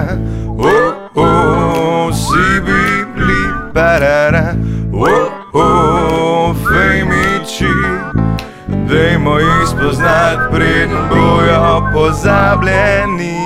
barara, oh, oh, si bili, barara, oh, oh, fejmiči. Dajmo jih spoznati, preden bojo pozabljeni.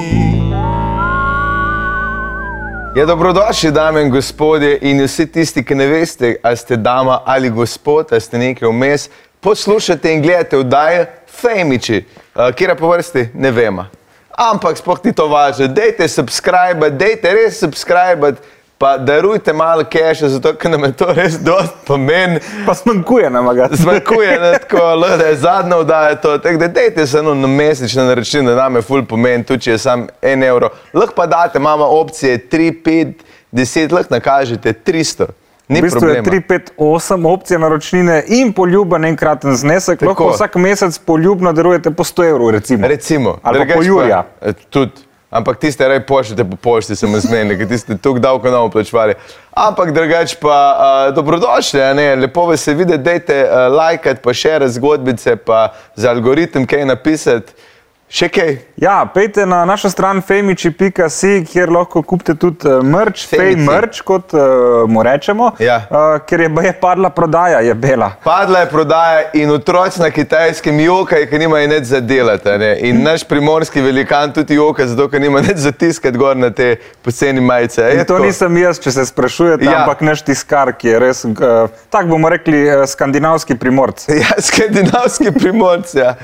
Ja, dobrodošli, dame in gospodje, in vsi tisti, ki ne veste, ali ste dama ali gospod, ali ste nekaj vmes, poslušate in gledate vdaje Femiči, uh, kjer je po vrsti, ne vemo. Ampak sploh ni to važno, dejte subscribe, dejte res subscribe, pa darujte malo keša, zato ker nam je to res dosti pomen. Pa smankuje nam ga. Zmanjkuje nam tako, da je zadnja vdaja to. Tako da dejte se eno na mesečne naročnine, da nam je full pomen, tudi če je sam en evro. Lahko pa date, imamo opcije 3, 5, 10, lahko nakažete 300. Ni V bistvu je problema. 3, 5, 8 opcije naročnine in poljuben enkraten znesek. Tako. Lahko vsak mesec poljubno darujete po 100 evrov, recimo. Recimo, Ali pa Jurja. eh, Tudi. Ampak tiste rej pošljete po pošti, sem zmenil, ker tiste tukaj davko nam plačevali. Ampak drugače pa uh, dobrodošli, ne? lepo vas je videti, dajte uh, lajkati, pa še zgodbice, pa za algoritem kaj napisati. Še kaj? Ja, pejte na našo stran femiči.si, kjer lahko kupite tudi merch, fej merch, kot uh, mu rečemo, Ja. uh, ker je, je padla prodaja, je bela. Padla je prodaja in otroci na kitajskem jokajo, ker nimajo nič za delati. Ne? In naš primorski velikan tudi joka, zato ker nima nič za tiskati gor na te poceni majice. Je In to tako? nisem jaz, če se sprašujete, Ja. ampak naš tiskar, ki je res, uh, tako bomo rekli, uh, skandinavski primorc. Ja, skandinavski primorci. Ja.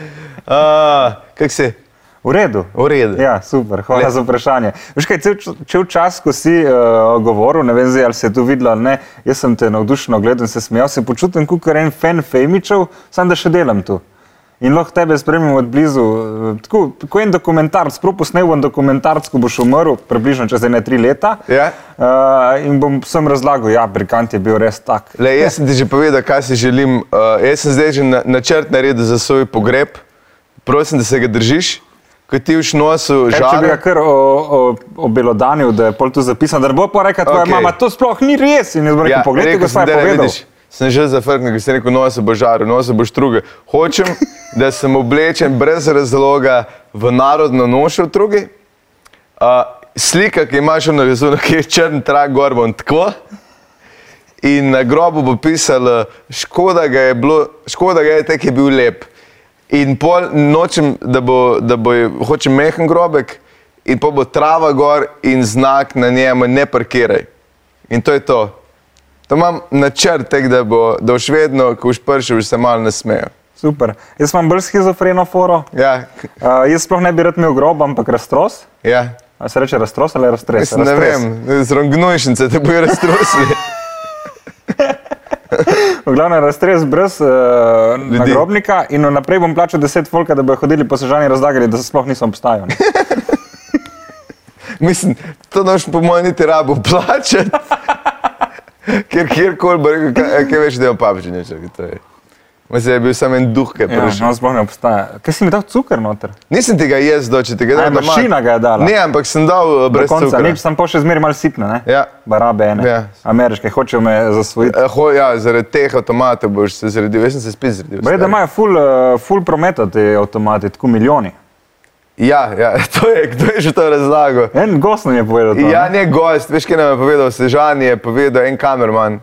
Uh, Kako si? V redu. V redu. Ja, super, hvala Le- Le. za vprašanje. Veš kaj, cel, cel čas, ko si uh, govoril, ne vem, zdaj, ali se je to videlo ali ne, jaz sem te navdušeno gledal in se smejal, se počutim kot en fan Femičev, sam da še delam tu. In lahko tebe spremljam od blizu. eh, Tako, tako en dokumentarc, prav posnel bom dokumentarc, ko boš umrl, približno čez ene tri leta. Ja. Uh, in bom vsem razlagal, ja, Brikant je bil res tak. Le, jaz sem ti že povedal, kaj si želim. Uh, jaz sem zdaj že na, načrt naredil za svoj pogreb. Prosim, da se ga držiš. Ko ti už nosu Kaj, če bi ga žal. kar obelodanil, da je pol tu zapisano, da ne bo pa rekla tvoja okay. mama, to sploh ni res. In jaz bom rekel, ja, poglej, rekel sem, je "Daj, povedal. vidiš, Sem že zafrknil, ker si rekel, nosu bo žar, nosu bo štruge. Hočem, da sem oblečen brez razloga v narodno nošo v drugi. Uh, slika, ki imaš na razunu, ki je črn trak gor, bom tako. In na grobu bo pisalo, škoda ga je, bilo, škoda ga je tek je bil lep. In pol nočem, da bo, da bo hočem mehen grobek, in pa bo trava gor in znak na njemu, ne parkiraj. In to je to. To imam načrt, tek, da, bo, da boš vedno, ko boš prišel, se malo nasmejal. Super. Jaz imam bolj schizofreno foro. Ja, Uh, jaz sploh ne bi rad imel grob, ampak raztros. ja. A se reče raztros ali raztres? Ne Raztres. vem, z rongnujšnice te bojo raztrosili. V glavnem raztres brez uh, nagrobnika in naprej bom plačal 10 folka, da bodo hodili po sežani razlagali, da sploh nisem obstajal. Mislim, to noč po mojem niti rabo plačati. Ker kjerkoli kaj veš, da imam papičenje, če to je. Mislim, je bil samo en duh, ki je Ja, prišel. no, sploh ne obstaja. Kaj si mi dal cukor noter? Nisem ti ga jaz dal, če ti ga A je dam doma. mašina ga je dala? Ne, ampak sem dal Do brez konca, nič, sem pa še zmeraj malo sipne, ne? Ja. Barabe ene. Ja. Ameriške, hočejo me zasvojiti. Eh, Ho, ja, zaradi teh avtomatov boš se zredil. Jaz sem se spet zredil. Brej, da imajo full, uh, full prometa te avtomati, tako milijoni. Ja, ja, to je, kdo je že to razlagal? En gost nam je povedal to. Ja, ne? ne gost, veš, kaj nam je povedal, Sežan je povedal, en kamerman.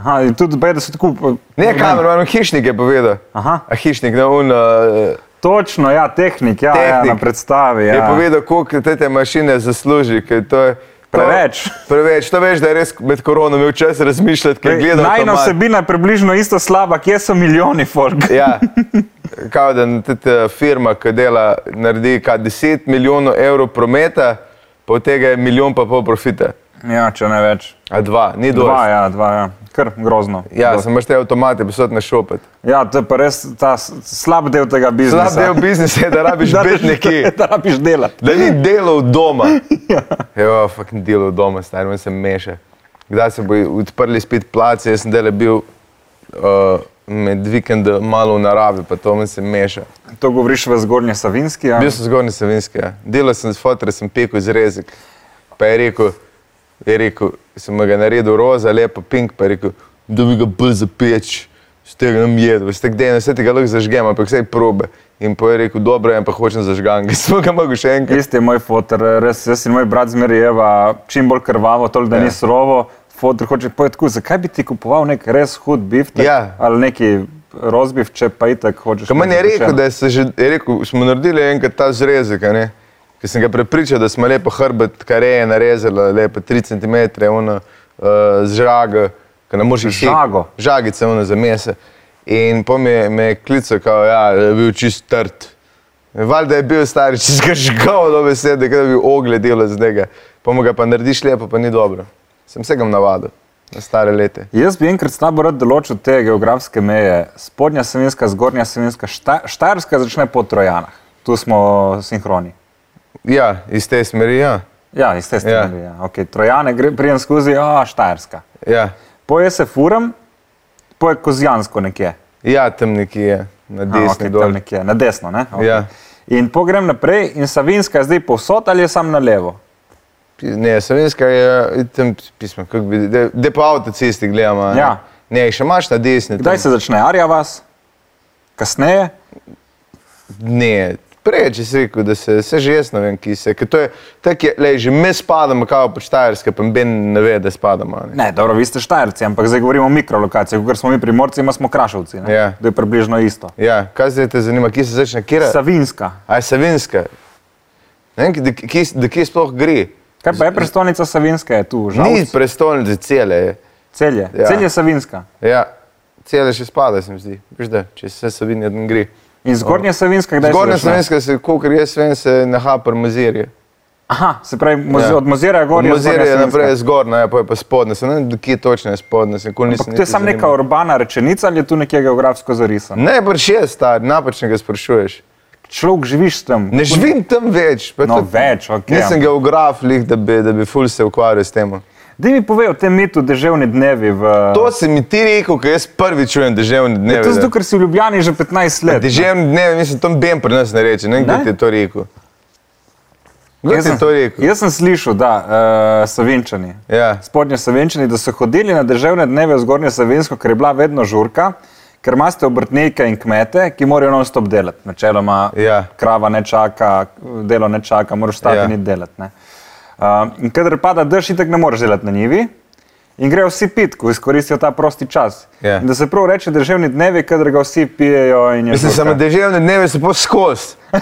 Aha, in tudi bej, da so tako... uh, Ne, kamerman, hišnik je povedal. Aha. A hišnik, no, un, uh, Točno, ja, tehnik, ja, ja Tehnik. na predstavi. je Ja. povedal, koliko te, te mašine zasluži. ker To je, to, Preveč. Preveč. To veš, da je res med korono imel čas razmišljati, ker gleda. Najna vsebina je približno isto slaba, kje so milijoni folk. Ja, kao da tudi firma, ki dela, naredi kaj 10 milijonov evrov prometa, pa od tega je milijon pa pol profita. Ja, če ne več. A dva, ni dovolj. Dva, ja, dva, ja. Kar grozno. Ja, samo imaš te avtomate, posod na šopet. ja, to je pa res ta slab del tega biznisa. Slab del biznisa je, da rabiš Da biti nekje. Da rabiš delati. Da ni delal doma. Ja, fucking delal doma, stari, man se meša. Kdaj se bo odprli spet place, jaz sem dele bil uh, med vikendom malo v naravi, pa to man se meša. To govoriš v zgornji Savinski. Ja? Bil sem zgornji Savinski, ja. delal sem s fotorjem, sem pekel izrezek. Pa je rekel, je rekel, sem ga naredil roza, lepo pink, pa je rekel, da bi ga bolj zapeč, z tega nam jedel, z tega dne, vse tega lahko zažgem, ampak vse probe. In pa je rekel, dobro, pa hočem zažgan, ki smo ga mogli še enkrat. Isti je moj fotor, res, jaz in moj brat zmerjeva, čim bolj krvavo, toliko, da Ja. ni surovo. Fotor hoče povedati, tako, zakaj bi ti kupoval nek res hud biftek Ja. ali neki rozbif, če pa itak hočeš. Kaj meni je rekel, da se že, je rekel, smo naredili enkrat ta zrezek, ne? Ker sem ga prepričal, da smo lepo hrbet, kar je narezala, lepo 3 cm, ono, uh, z žaga, ki moreš jih Žago? Žagice, ono za mese. In pa me, me je klical, kao, ja, da je bil čist trd. Valjda je bil star, če si ga žgal do besede, da bi ogled delal z njega. Pa mu ga pa narediš lepo, pa ni dobro. Sem se ga navadil na stare lete. Jaz bi enkrat slabo rad določil te geografske meje. Spodnja Savinska, zgornja Savinska, Šta, Štajerska začne po Trojanah. Tu smo sinhroni. Ja, iz te smeri, ja. Ja, iz te strani. Ja. Okay. Trojane gre- pridem skozi, a Štajerska. Ja, Poje se furam, poje Kozjansko nekje. ja tam nekje je, na okej, dol. tam nekje, na desno. Ne? Okay. Ja. In pogrem naprej, in Savinska je zdaj povsod ali je sam na levo. Ne, slovenska je tam pismo, kako bi, da po avtocesti gledamo. a ne? Ja. Ne, še imaš na desni. Kdaj tam. se začne Arja vas? Kasneje? Ne, prej, če si rekel, da se, se že jaz ne vem, ki se, to je, tako je, lej, že mi spadamo kao pod Štajerske, pa ben ne ve, da spadamo. Ne. Ne, dobro, vi ste Štajerci, ampak zdaj govorimo o mikrolokacijah, ker smo mi primorci, ima smo Krašovci. ne. Ja. To je približno isto. Ja, kaj zdaj te zanima, kje se začne, kje je? Savinska. A je Savinska. Ne vem, da, kje, da kje sploh gre. Kaj pa je prestolnica Savinska, je tu, žal. Ni prestolnice cele. Je. Celje, Ja. celje Savinska. Ja, cele še spada, se mi zdi. Veš da, če se Savinja gre. In zgornja Savinska, kdaj Zgornja se začne? Slovenska se, kolikor jaz vem, se naha pri Mozirju. Aha, se pravi, moz, Ja. od Mozirja gor je Mozirja Zgornja je naprej Savinska. zgornja, ja, pa je pa spodnja. Se ne vem, kje točno je spodnja, se to je samo neka zanimal. urbana rečenica ali je tu nekje geografsko zarisano? Ne, brž je star, napačnega sprašuješ. Človek živiš tam. Ne živim tam več. No, tudi več, okej, Nisem geograf, lih, da bi, da bi ful se ukvarjal s tem. Daj mi povej o tem mitu deževni dnevi v... To si mi ti rekel, ko jaz prvi čujem deževne je dneve. to da- zato, ker si v Ljubljani že 15 let. ne? Deževne dneve, mislim, tam Ben pri nas ne reče, ne vem, kdo ti je to rekel. Kdo Jaz ti je sem- to rekel? Jaz sem slišal, da uh, Savinčani, Ja. spodnje Savinčani, da so hodili na deževne dneve v zgornje Savinsko, ker je bila vedno žurka, ker imate obrtnike in kmete, ki morajo non-stop delati. Načeloma Ja. krava ne čaka, delo ne čaka, moraš stati Ja. in delati. Uh, in kadar pada dež, itek ne moreš delati na njivi. In grejo vsi pit, ko izkoristijo ta prosti čas. Ja. In Da se prav reče, deževni dnevi, kadar ga vsi pijejo. in je Mislim, samo deževne dneve so pa skozi.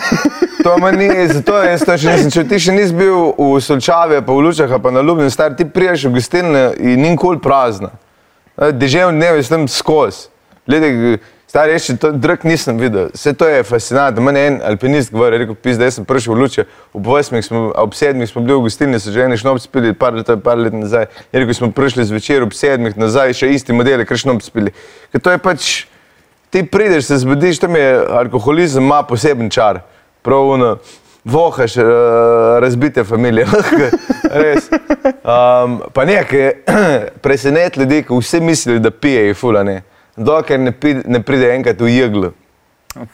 To me ni, zato jaz to še nisem. Če ti še nisi bil v Solčavi, pa v Lučah, pa na Ljubljani, star ti priješ v gostilne in ni nikoli prazna. Deževne dneve so tam skozi. Stari reči, to drug nisem videl. Vse to je fascinantno. Mene je en alpinist govoril, rekel, pis, da sem prišel v Luče, ob 8, smo, ob 7 smo bili v gostilni, so že eni šnop spili, par let, par let nazaj. Je rekel, smo prišli zvečer ob 7 nazaj, še isti modeli, kar šnop spili. Ker to je pač, ti prideš, se zbudiš, tam je alkoholizem, ima poseben čar. Prav ono, vohaš uh, razbite familije. Res. Um, pa nekaj presenet ljudi, ki vsi mislijo, da pijejo fulane. Dokler ne, ne pride enkrat v jeglo.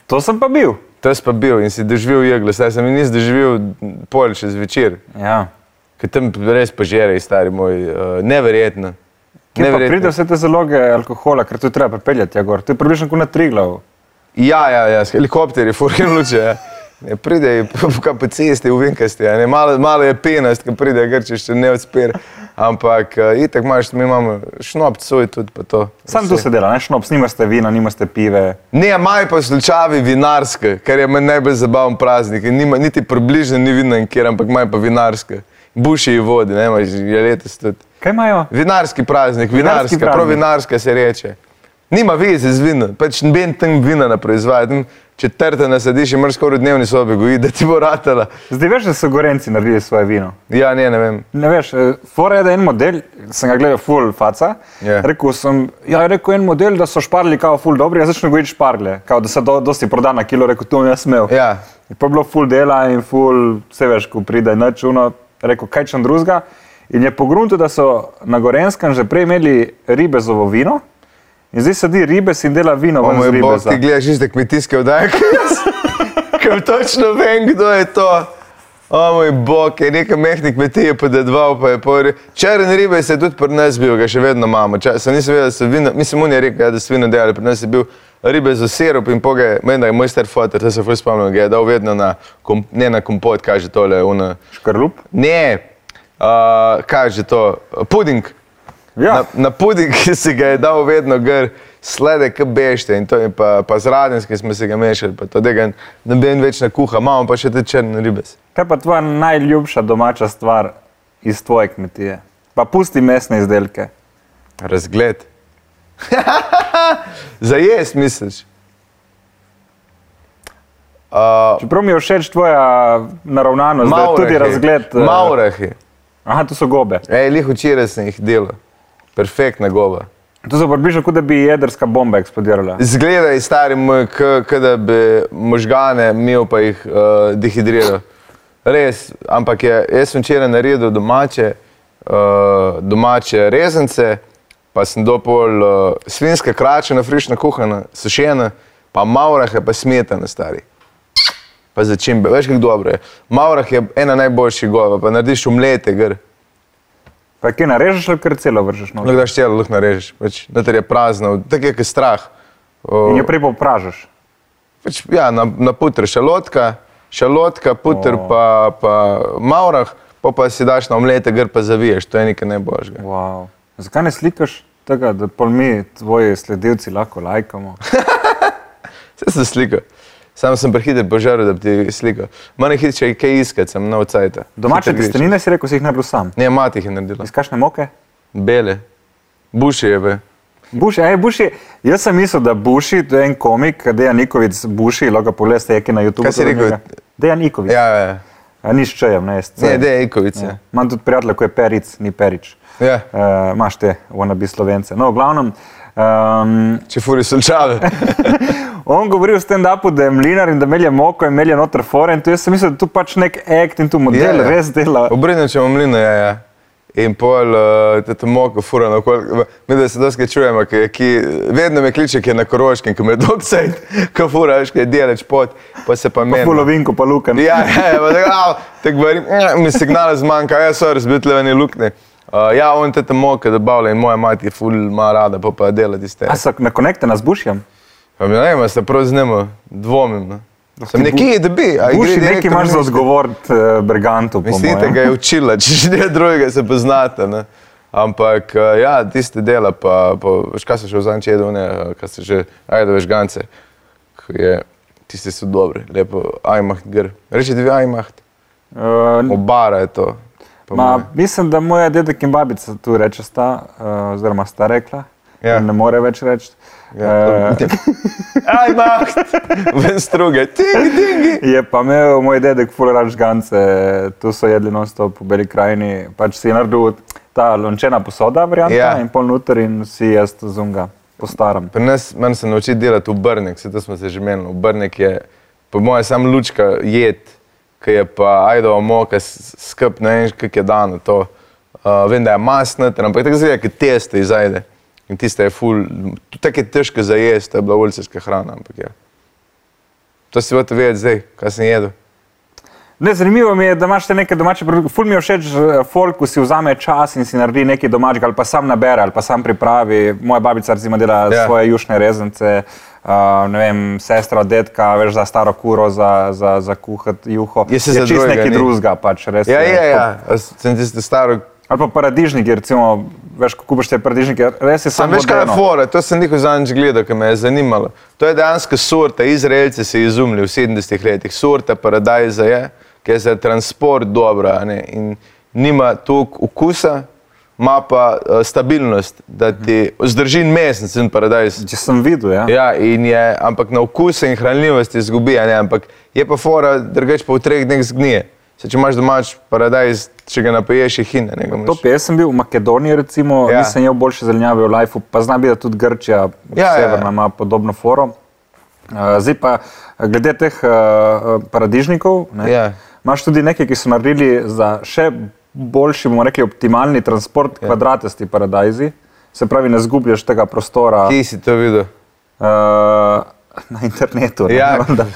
To sem pa bil. To si pa bil in si doživel jeglo, zdaj sem in nisem doživel pol še zvečer. Ja. Ker tam res požerej, stari moj, uh, neverjetno. Kje pa pride vse te zaloge alkohola, ker to je treba pripeljati, ja, gor. To je približno kot na Triglav. Ja, ja, ja, s helikopterji, furkin luče. Ja. Ne, pride po, po, cesti v Vinkasti, ja, ne, malo, malo je penast, ki pride, ker če ne odspir. Ampak uh, itak imaš, mi imamo šnop, coj tudi pa to. Sam tu se dela, ne šnops, nimaste vina, nimaste pive. Ne, imajo pa slučavi vinarske, kar je meni najbolj zabaven praznik. Nima, niti približno ni vina nikjer, ampak imajo pa vinarske. Buši in vodi, ne, imaš je letos tudi. Kaj imajo? Vinarski praznik, vinarska, prav praznik. vinarska se reče. Nima veze z vinom, pač noben tam vina ne proizvaja. Tam Četrta nasadiš in moraš skoraj v dnevni sobi goji, da ti bo ratala. Zdaj veš, da so gorenci naredili svoje vino. Ja, ne, ne vem. Ne veš, eh, fora je, da en model, sem ga gledal, full faca. Ja. Rekel sem, ja, rekel en model, da so šparli kao full dobri, jaz začnem gojiti šparglje, kao da se do, dosti proda na kilo, rekel, to je smel. Ja, In pa je bilo full dela in full, vse veš, ko pride noč, uno, rekel, kaj čem drugega. In je pogrunto, da so na Gorenskem že prej imeli ribezovo vino. In zdaj sedi ribes in dela vino o ven z moj bog, ti gledaš iste kmetijske oddaje, kot jaz. Ker točno vem, kdo je to. O moj bog, je nekaj mehnih kmetij, pa da dva, pa je pori. Črn ribe se je tudi pri nas bil, ga še vedno imamo. Sem nisem vedel, da so vino, mislim, on je rekel, ja, da so vino delali, pri nas je bil ribe za sirup in poge, meni da je moj star fotor, to se ful spomnim, ga je dal vedno na, kom, ne na kompot, kaže tole, una, Škrlup? ne, uh, kaže to, puding. Ja. Na, na puding si ga je dal vedno gr, slede, k bešte in to je pa, pa z radenskim smo se ga mešali, pa to tega noben več ne kuha, imamo pa še te črne ribes. Kaj pa tvoja najljubša domača stvar iz tvoje kmetije? Pa pusti mesne izdelke. Razgled. Za jesti, misliš? Uh, Čeprav mi je všeč tvoja naravnanost, da je tudi razgled. eh, Maurahi. Aha, to so gobe. Ej, lih včeraj sem jih delal. Perfektna goba. To so približno, kot da bi jedrska bomba eksplodirala. Zgleda je stari kot da bi možgane imel pa jih uh, dehidriral. Res, ampak je, jaz sem včeraj naredil domače, uh, domače rezance, pa sem dopol uh, svinske krače na frišno kuhano, sušene, pa maurahe, pa smetane stari. Pa začimbe, veš kako dobro je. Maurah je ena najboljših gova, pa narediš umlete, gr. Pa kaj narežeš ali kar celo vržeš noter? Lahko daš telo, lahko narežeš, pač, noter je prazno, tako je kot strah. O, In jo prej popražeš. Pač, ja, na, na putr šalotka, šalotka, putr O. pa, pa maurah, pa, pa si daš na omlete, gr pa zaviješ, to je nekaj najboljšega. Wow. Zakaj ne slikaš tega, da pol mi, tvoji sledilci, lahko lajkamo? Vse sem slikal. Sam sem prehiter požaril, da bi ti slikal. Manj hit, če je kaj iskati, sem nov cajt. Domače testenine si rekel, si jih naredil sam. Ne, mati jih je naredila. Iz kakšne moke? Bele. Buši je, be. Buši, aj Buši. Jaz sem mislil, da Buši, to je en komik, Dejan Nikovic, Buši, lahko pogledate, je na YouTube. Kaj si rekel? Dejan Nikovic. Ja, ja. A ni s čejem, ne, s Ne, C. de, ikovice. Ja. Imam tudi prijatelja, ko je Peric, ni Perič. Ja. Uh, Imaš te, ona bi slovence. No, v glavnem, um, Če furi solčave. on govori o stand-upu, da je mlinar in da melje moko in melje noter fore. In tu jaz sem mislil, da tu pač nek act in tu model Ja, ja. res dela. Če mlino, ja, ja. In pol, uh, te moko fura na okolje. Mi da se dosti čujemo, ki, ki vedno me kliče, ki je na koroškem, ki me dokcaj, ko fura, veš, ki je deleč pot, pa se pa meni. Polovinko pa lukan. Ja, ja, ja, pa tako, tako govorim, "Mm, mi signal zmanjka, ja, so razbitli eni lukne. Uh, ja, on te tam moke dobavlja in moja mati je ful ima rada, pa pa dela tiste. A so na konekte z Bušjem? Pa mi ne vem, se prav z njim dvomim. Ne. Sem ti bu- nekje, da bi. Buši nekaj imaš za odgovoriti uh, Bergantu. po Mislite, ga je učila, če že ne drugega se poznate. Ne? Ampak uh, ja, tiste dela, pa, pa veš, kaj so še v zadnjem čedu, ne, kaj so že, ajde, veš, gance, je, tisti so dobri, lepo, ajmaht gr. Reči dve ajmaht, Uh, obara je to. Po Ma, mislim, da moja dedek in babica tu reče sta, uh, oziroma sta rekla, Ja. ne more več reči. Ja, Eh, Ajmaht, ven struge, tingi, tingi. Je pa imel moj dedek fulerač žgance, tu so jedli non-stop v Beli krajini, pač si je naredil ta lončena posoda, varianta, Ja. in pol noter in si jaz zunga, po starem. Pri nas, meni se nauči delati v brnek, vse to smo se že menili. V brnek je, po mojem, sam lučka jed, ki je pa ajdova moka s- skup, ne vem, kak je dano to. Uh, vem, da je masno, ampak tako zgleda, kot testo izajde. In tiste je ful, tako je težko za jesti, to je bila uličarska hrana, ampak ja. To si boste vedeti zdaj, kaj sem jedel. Ne, zanimivo mi je, da imaš te neke domače produkte. Ful mi je všeč, eh, folk, ko si vzame čas in si naredi nekaj domačega, ali pa sam nabere, ali pa sam pripravi. Moja babica recimo dela ja. svoje jušne rezance, uh, ne vem, sestra, detka, veš za staro kuro, za, za, za kuhati juho. Je se je čist drugega nekaj ni. drugega, pač res. Ja, je ja, ja, A sem tisti staro. Ali pa paradižniki, recimo, veš, ko kupiš te paradižnike, res je Sam samo veš, kaj je fora, to sem nekaj zadnjič gledal, ki me je zanimalo. To je dejansko sorta, Izraelci so izumili v 70-ih letih. Sorta paradajza je, ki je za transport dobra ne, in nima toliko okusa, ima pa uh, stabilnost, da ti zdrži mesec in paradajz. Če sem videl, ja. Ja, je, ampak na okus in hranljivost izgubi, ampak je pa fora, drugač pa v treh dneh zgnije. Se, če imaš domač paradajz, če ga napiješ, je ga moraš- Top, jaz sem bil v Makedoniji, recimo, Ja. ja. nisem jedel boljše zelenjave v Lifeu, pa znam biti, da tudi Grčija, Ja, ja, ja. severna, ima podobno foro. Uh, zdaj pa, glede teh uh, paradižnikov, ne, Ja. imaš tudi nekaj, ki so naredili za še boljši, bomo rekli, optimalni transport, ja. kvadratesti paradajzi, se pravi, ne zgubljaš tega prostora. Kje si to videl? Uh, na internetu. ne, Ja, valjda.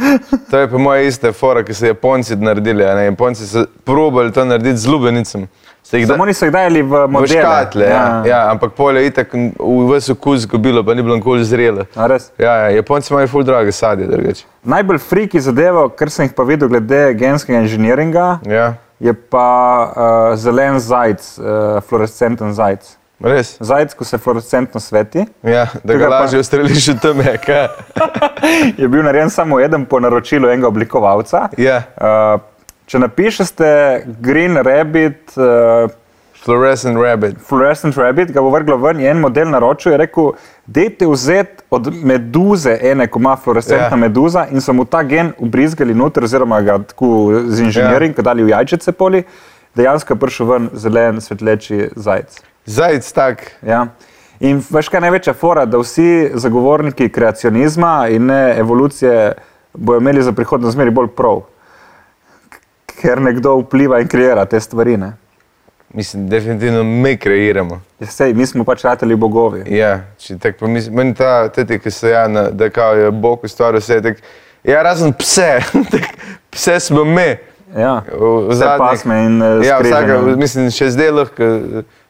to je po mojem iste fora, ki so Japonci naredili. Ne? Japonci so probali to narediti z lubenicem. So jih da- Samo niso jih dajali v v modele. škatle, ja. Ja, ampak polje je itak v vse okus zgubilo, pa ni bilo nikoli zrelo. Ja, ja, Japonci imajo ful drage sadje, drugače. Najbolj friki zadevo, kar sem jih pa videl glede genskega inženiringa, Ja, je pa uh, zelen zajec, uh, fluorescenten zajec. res. Zajec, ko se fluorescentno sveti, Ja, da ga pa- lažje ustreliš v tem, kaj. je bil narejen samo eden po naročilu enega oblikovalca. Ja, Uh, če napišete Green Rabbit, uh, fluorescent rabbit. Fluorescent Rabbit, ga bo vrglo ven, je en model naročil, je rekel, dejte vzeti od meduze, ene, ko ima fluorescentna Ja. meduza, in so mu ta gen ubrizgali noter, oziroma ga tako z inženiring, ja. dali v jajčice poli, dejansko je prišel ven zelen, svetleči zajec. Zajec tak. Ja. In veš, kaj je največja fora, da vsi zagovorniki kreacionizma in ne evolucije bodo imeli za prihodnost zmeri bolj prav, ker nekdo vpliva in kreira te stvari. Ne? Mislim, definitivno mi kreiramo. Ja, Sej, mi smo pač rateli bogovi. Ja, tako pomislim, meni ta, teti, ki se ja, na, da kao je Bog ustvaril vse, tak, ja, razen pse, tak, pse smo mi. Ja, V vse zadnjih- pasme in uh, Ja, vsaka, mislim, še zdaj lahko,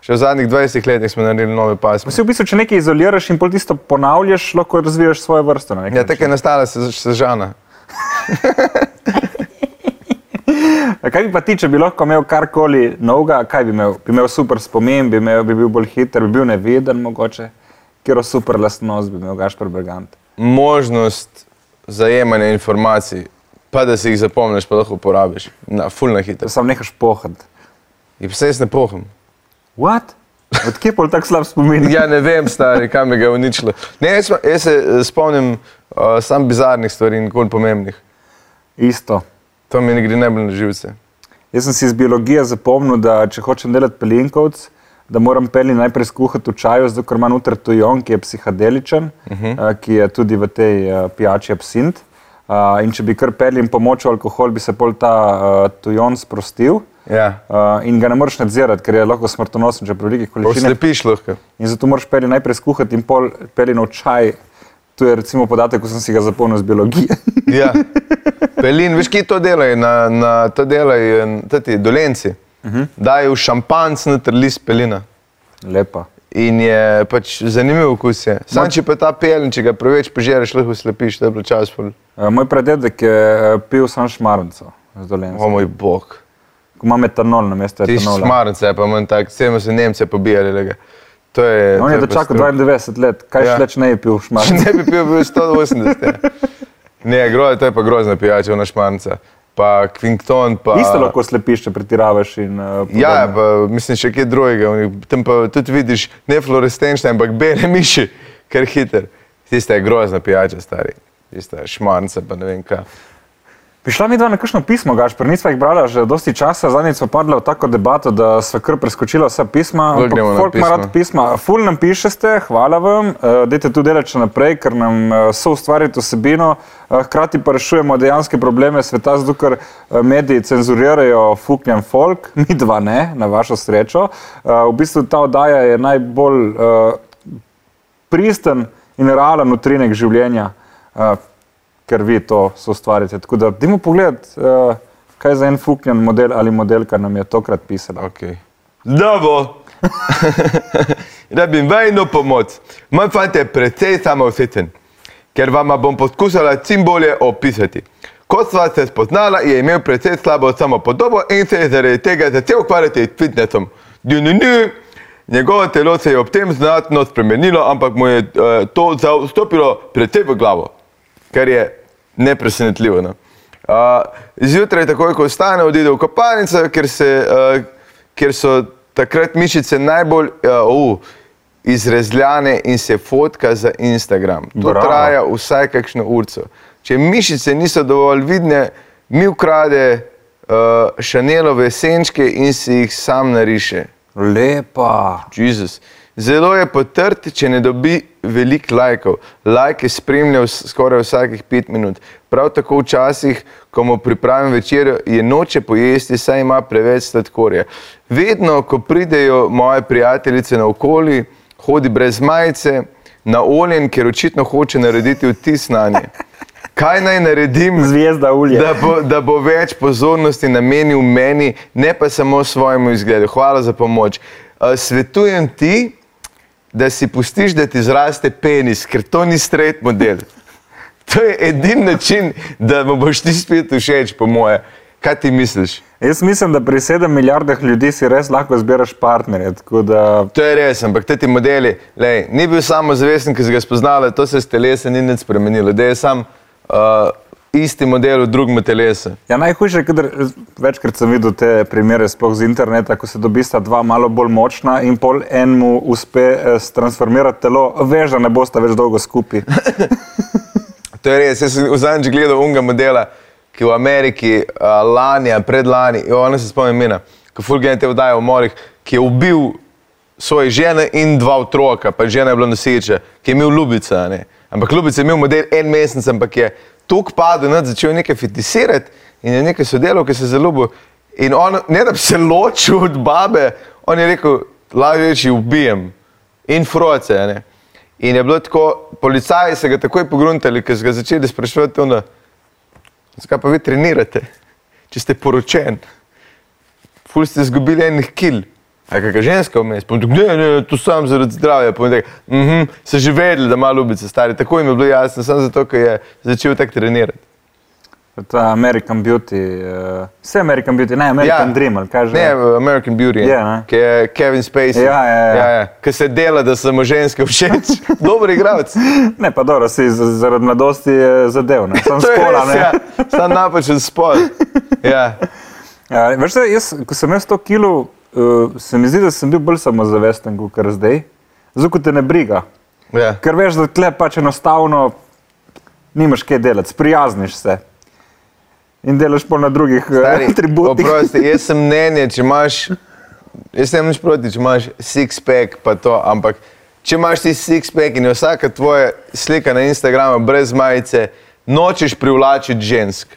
še v zadnjih 20 letih smo naredili nove pasme. Vsi v bistvu, če nekaj izoliraš in pol tisto ponavljaš, lahko razvijaš svojo vrsto. Ja, tako je nastala se- sežana. A Kaj bi pa ti, če bi lahko imel karkoli novega, kaj bi imel? Bi imel super spomin, bi, imel, bi bil bolj hiter, bi bil neviden mogoče. Kjer super lastnost bi imel Gašpor Bergant. Možnost zajemanja informacij, pa da si jih zapomniš, pa lahko uporabiš. Na, full na hitro. Sam nehaš pohod. In vse jaz ne poham. What? Odkje pol tak slab spomin? Ja, ne vem, stari, kam bi ga uničilo. Ne, jaz, pa- jaz se eh, spomnim uh, sam bizarnih stvari in nikoli pomembnih. Isto. To mi ne gre najbolj na živce. Jaz sem si iz biologije zapomnil, da če hočem delati pelinkovc, da moram pelin najprej skuhati v čaju, zato ker ima noter tujon, ki je psihadeličen, uh -huh. uh, ki je tudi v tej uh, pijači absint. Uh, in če bi kar pelin pomočil alkohol, bi se pol ta uh, tujon sprostil. Ja, Uh, in ga ne moreš nadzirati, ker je lahko smrtonosen, če pri velikih količinah. oslepiš lahko. In zato moraš pelin najprej skuhati in pol pelin v čaj. To je recimo podatek, ko sem si ga zapomnil iz biologije. Ja. Pelin, veš, kje to delajo? Na, na to delajo ti dolenci. Uh -huh. Dajo šampanc noter list pelina. Lepa. In je pač zanimiv okus. Je. Sam če pa ta pelin, če ga preveč požereš, lahko slepiš, da je bilo čas. Uh, moj pradedek je uh, pil sam šmarnico z dolenca. O moj bog. Ko ima metanol na mesto Ti etanola. šmarnice, pa manj tak, vsem se Nemce pobijali. lega. To je. On to je dočakal strup. 92 let, kaj Ja. ja. šleč ne je pil Če šmarnice. ne bi pil, bi bil 180. ja. Ne, gro, to je pa grozna pijača, ona šmarnica. Pa Kvington, pa... Isto lahko slepiš, če pretiravaš. In, uh, Ja, podobno. pa mislim še kaj drugega. Oni- Tam pa tudi vidiš ne fluorescenčne, ampak bele miši, kar hiter. Tista je grozna pijača, stari. Tista je šmarnica, pa ne vem kaj. Prišla mi dva na kakšno pismo, Gašpr, nisva jih brala že dosti časa, zadnjič smo padli v tako debato, da sva kar preskočila vsa pisma. Folk ima rad pisma. Ful nam pišete, hvala vam, uh, dajte tu delati še naprej, ker nam uh, so ustvariti osebino, uh, hkrati pa rešujemo dejanske probleme sveta, zato ker uh, mediji cenzurirajo fuknjan folk, mi dva ne, na vašo srečo. Uh, v bistvu ta oddaja je najbolj uh, pristen in realen utrinek življenja. Uh, ker vi to soustvarjate. Tako da, dajmo pogled, uh, kaj za en fuknjen model ali modelka nam je tokrat pisala. Okay. Dobro. Rabim vajno pomoč. Moj fant je precej samooseten, ker vam bom poskušala čim bolje opisati. Ko sva se spoznala, je imel precej slabo samopodobo in se je zaradi tega začel ukvarjati s fitnessom. Dju, dju, dju. Njegovo telo se je ob tem znatno spremenilo, ampak mu je uh, to vstopilo precej v glavo, kar je nepresenetljivo. No? Uh, zjutraj, takoj ko vstane, odide v kopalnico, ker, se, uh, ker so takrat mišice najbolj uh, uh, izrezljane in se fotka za Instagram. To Bravo. traja vsaj kakšno urco. Če mišice niso dovolj vidne, mi ukrade uh, šanelove senčke in si jih sam nariše. Lepa. Jezus. Zelo je potrt, če ne dobi veliko lajkov. Lajke spremlja vs- skoraj vsakih pet minut. Prav tako včasih, ko mu pripravim večer, je noče pojesti, saj ima preveč sladkorja. Vedno, ko pridejo moje prijateljice na okoli, hodi brez majice, naoljen, ker očitno hoče narediti vtis na nje. Kaj naj naredim, Zvezda da bo, da bo več pozornosti namenil meni, ne pa samo svojemu izgledu? Hvala za pomoč. Uh, svetujem ti, da si pustiš, da ti zraste penis, ker to ni straight model. To je edini način, da mu boš ti spet všeč, po moje. Kaj ti misliš? Jaz mislim, da pri 7 milijardah ljudi si res lahko zbiraš partnerje. Da, To je res, ampak te ti modeli, lej, ni bil samo zavesten, ki si ga spoznala, to se s telesom ni nič spremenilo, da je sam uh, isti model v drugem telesu. ja, najhujše je, kadar, večkrat sem videl te primere, sploh z interneta, ko se dobista dva malo bolj močna in pol enemu uspe eh, transformirati telo, veš, da ne bosta več dolgo skupaj. To je res, jaz sem v zadnjič gledal unga modela, ki v Ameriki uh, lani, a predlani, jo, ona se spomnim imena, ki fulgene te vdaje v morih, ki je ubil svoje žene in dva otroka, pa žena je bila noseča, ki je imel ljubica. Ne? Ampak ljubica je imel model en mesec, ampak je tuk padel, nad začel nekaj fetisirati in je nekaj sodelal, ki se je zaljubil. In on, ne da bi se ločil od babe, on je rekel, lažje reči, ubijem in froce. Ne? In je bilo tako, policaji so ga takoj pogruntali, ker so ga začeli spraševati, ono, zakaj pa vi trenirate, če ste poročen. Ful ste izgubili enih kil. A kakšna ženska vmes? Tako, Ne, ne, to sam zaradi zdravja. On tako, mhm, so že vedeli, da ima ljubice stari. Tako jim je bilo jasno, samo zato, ker je začel tako trenirati. Ta American Beauty, uh, vse American Beauty, ne American ja. Dream, ali kaj že. Ne, American Beauty, Je, ne. ki je Kevin Spacey. Ja, ja, ja. ja, ja. Ki se dela, da so mu ženske všeč. Dober igralec. Ne, pa dobro, si zaradi mladosti je zadev, ne, sem spola. res, ne. ja. Sam napačen spol. Ja. Ja, veš, jaz, ko sem imel 100 kg, uh, se mi zdi, da sem bil bolj samozavesten kot zdaj. Zato ko te ne briga. Ja. Ker veš, da tle pač enostavno nimaš kaj delati, sprijazniš se. In delaš pa na drugih Stari, eh, tributih. oprosti, jaz sem mnenje, če imaš, jaz nemam nič proti, če imaš six-pack, pa to, ampak če imaš ti six-pack in je vsaka tvoja slika na Instagramu brez majice, nočeš privlačiti žensk.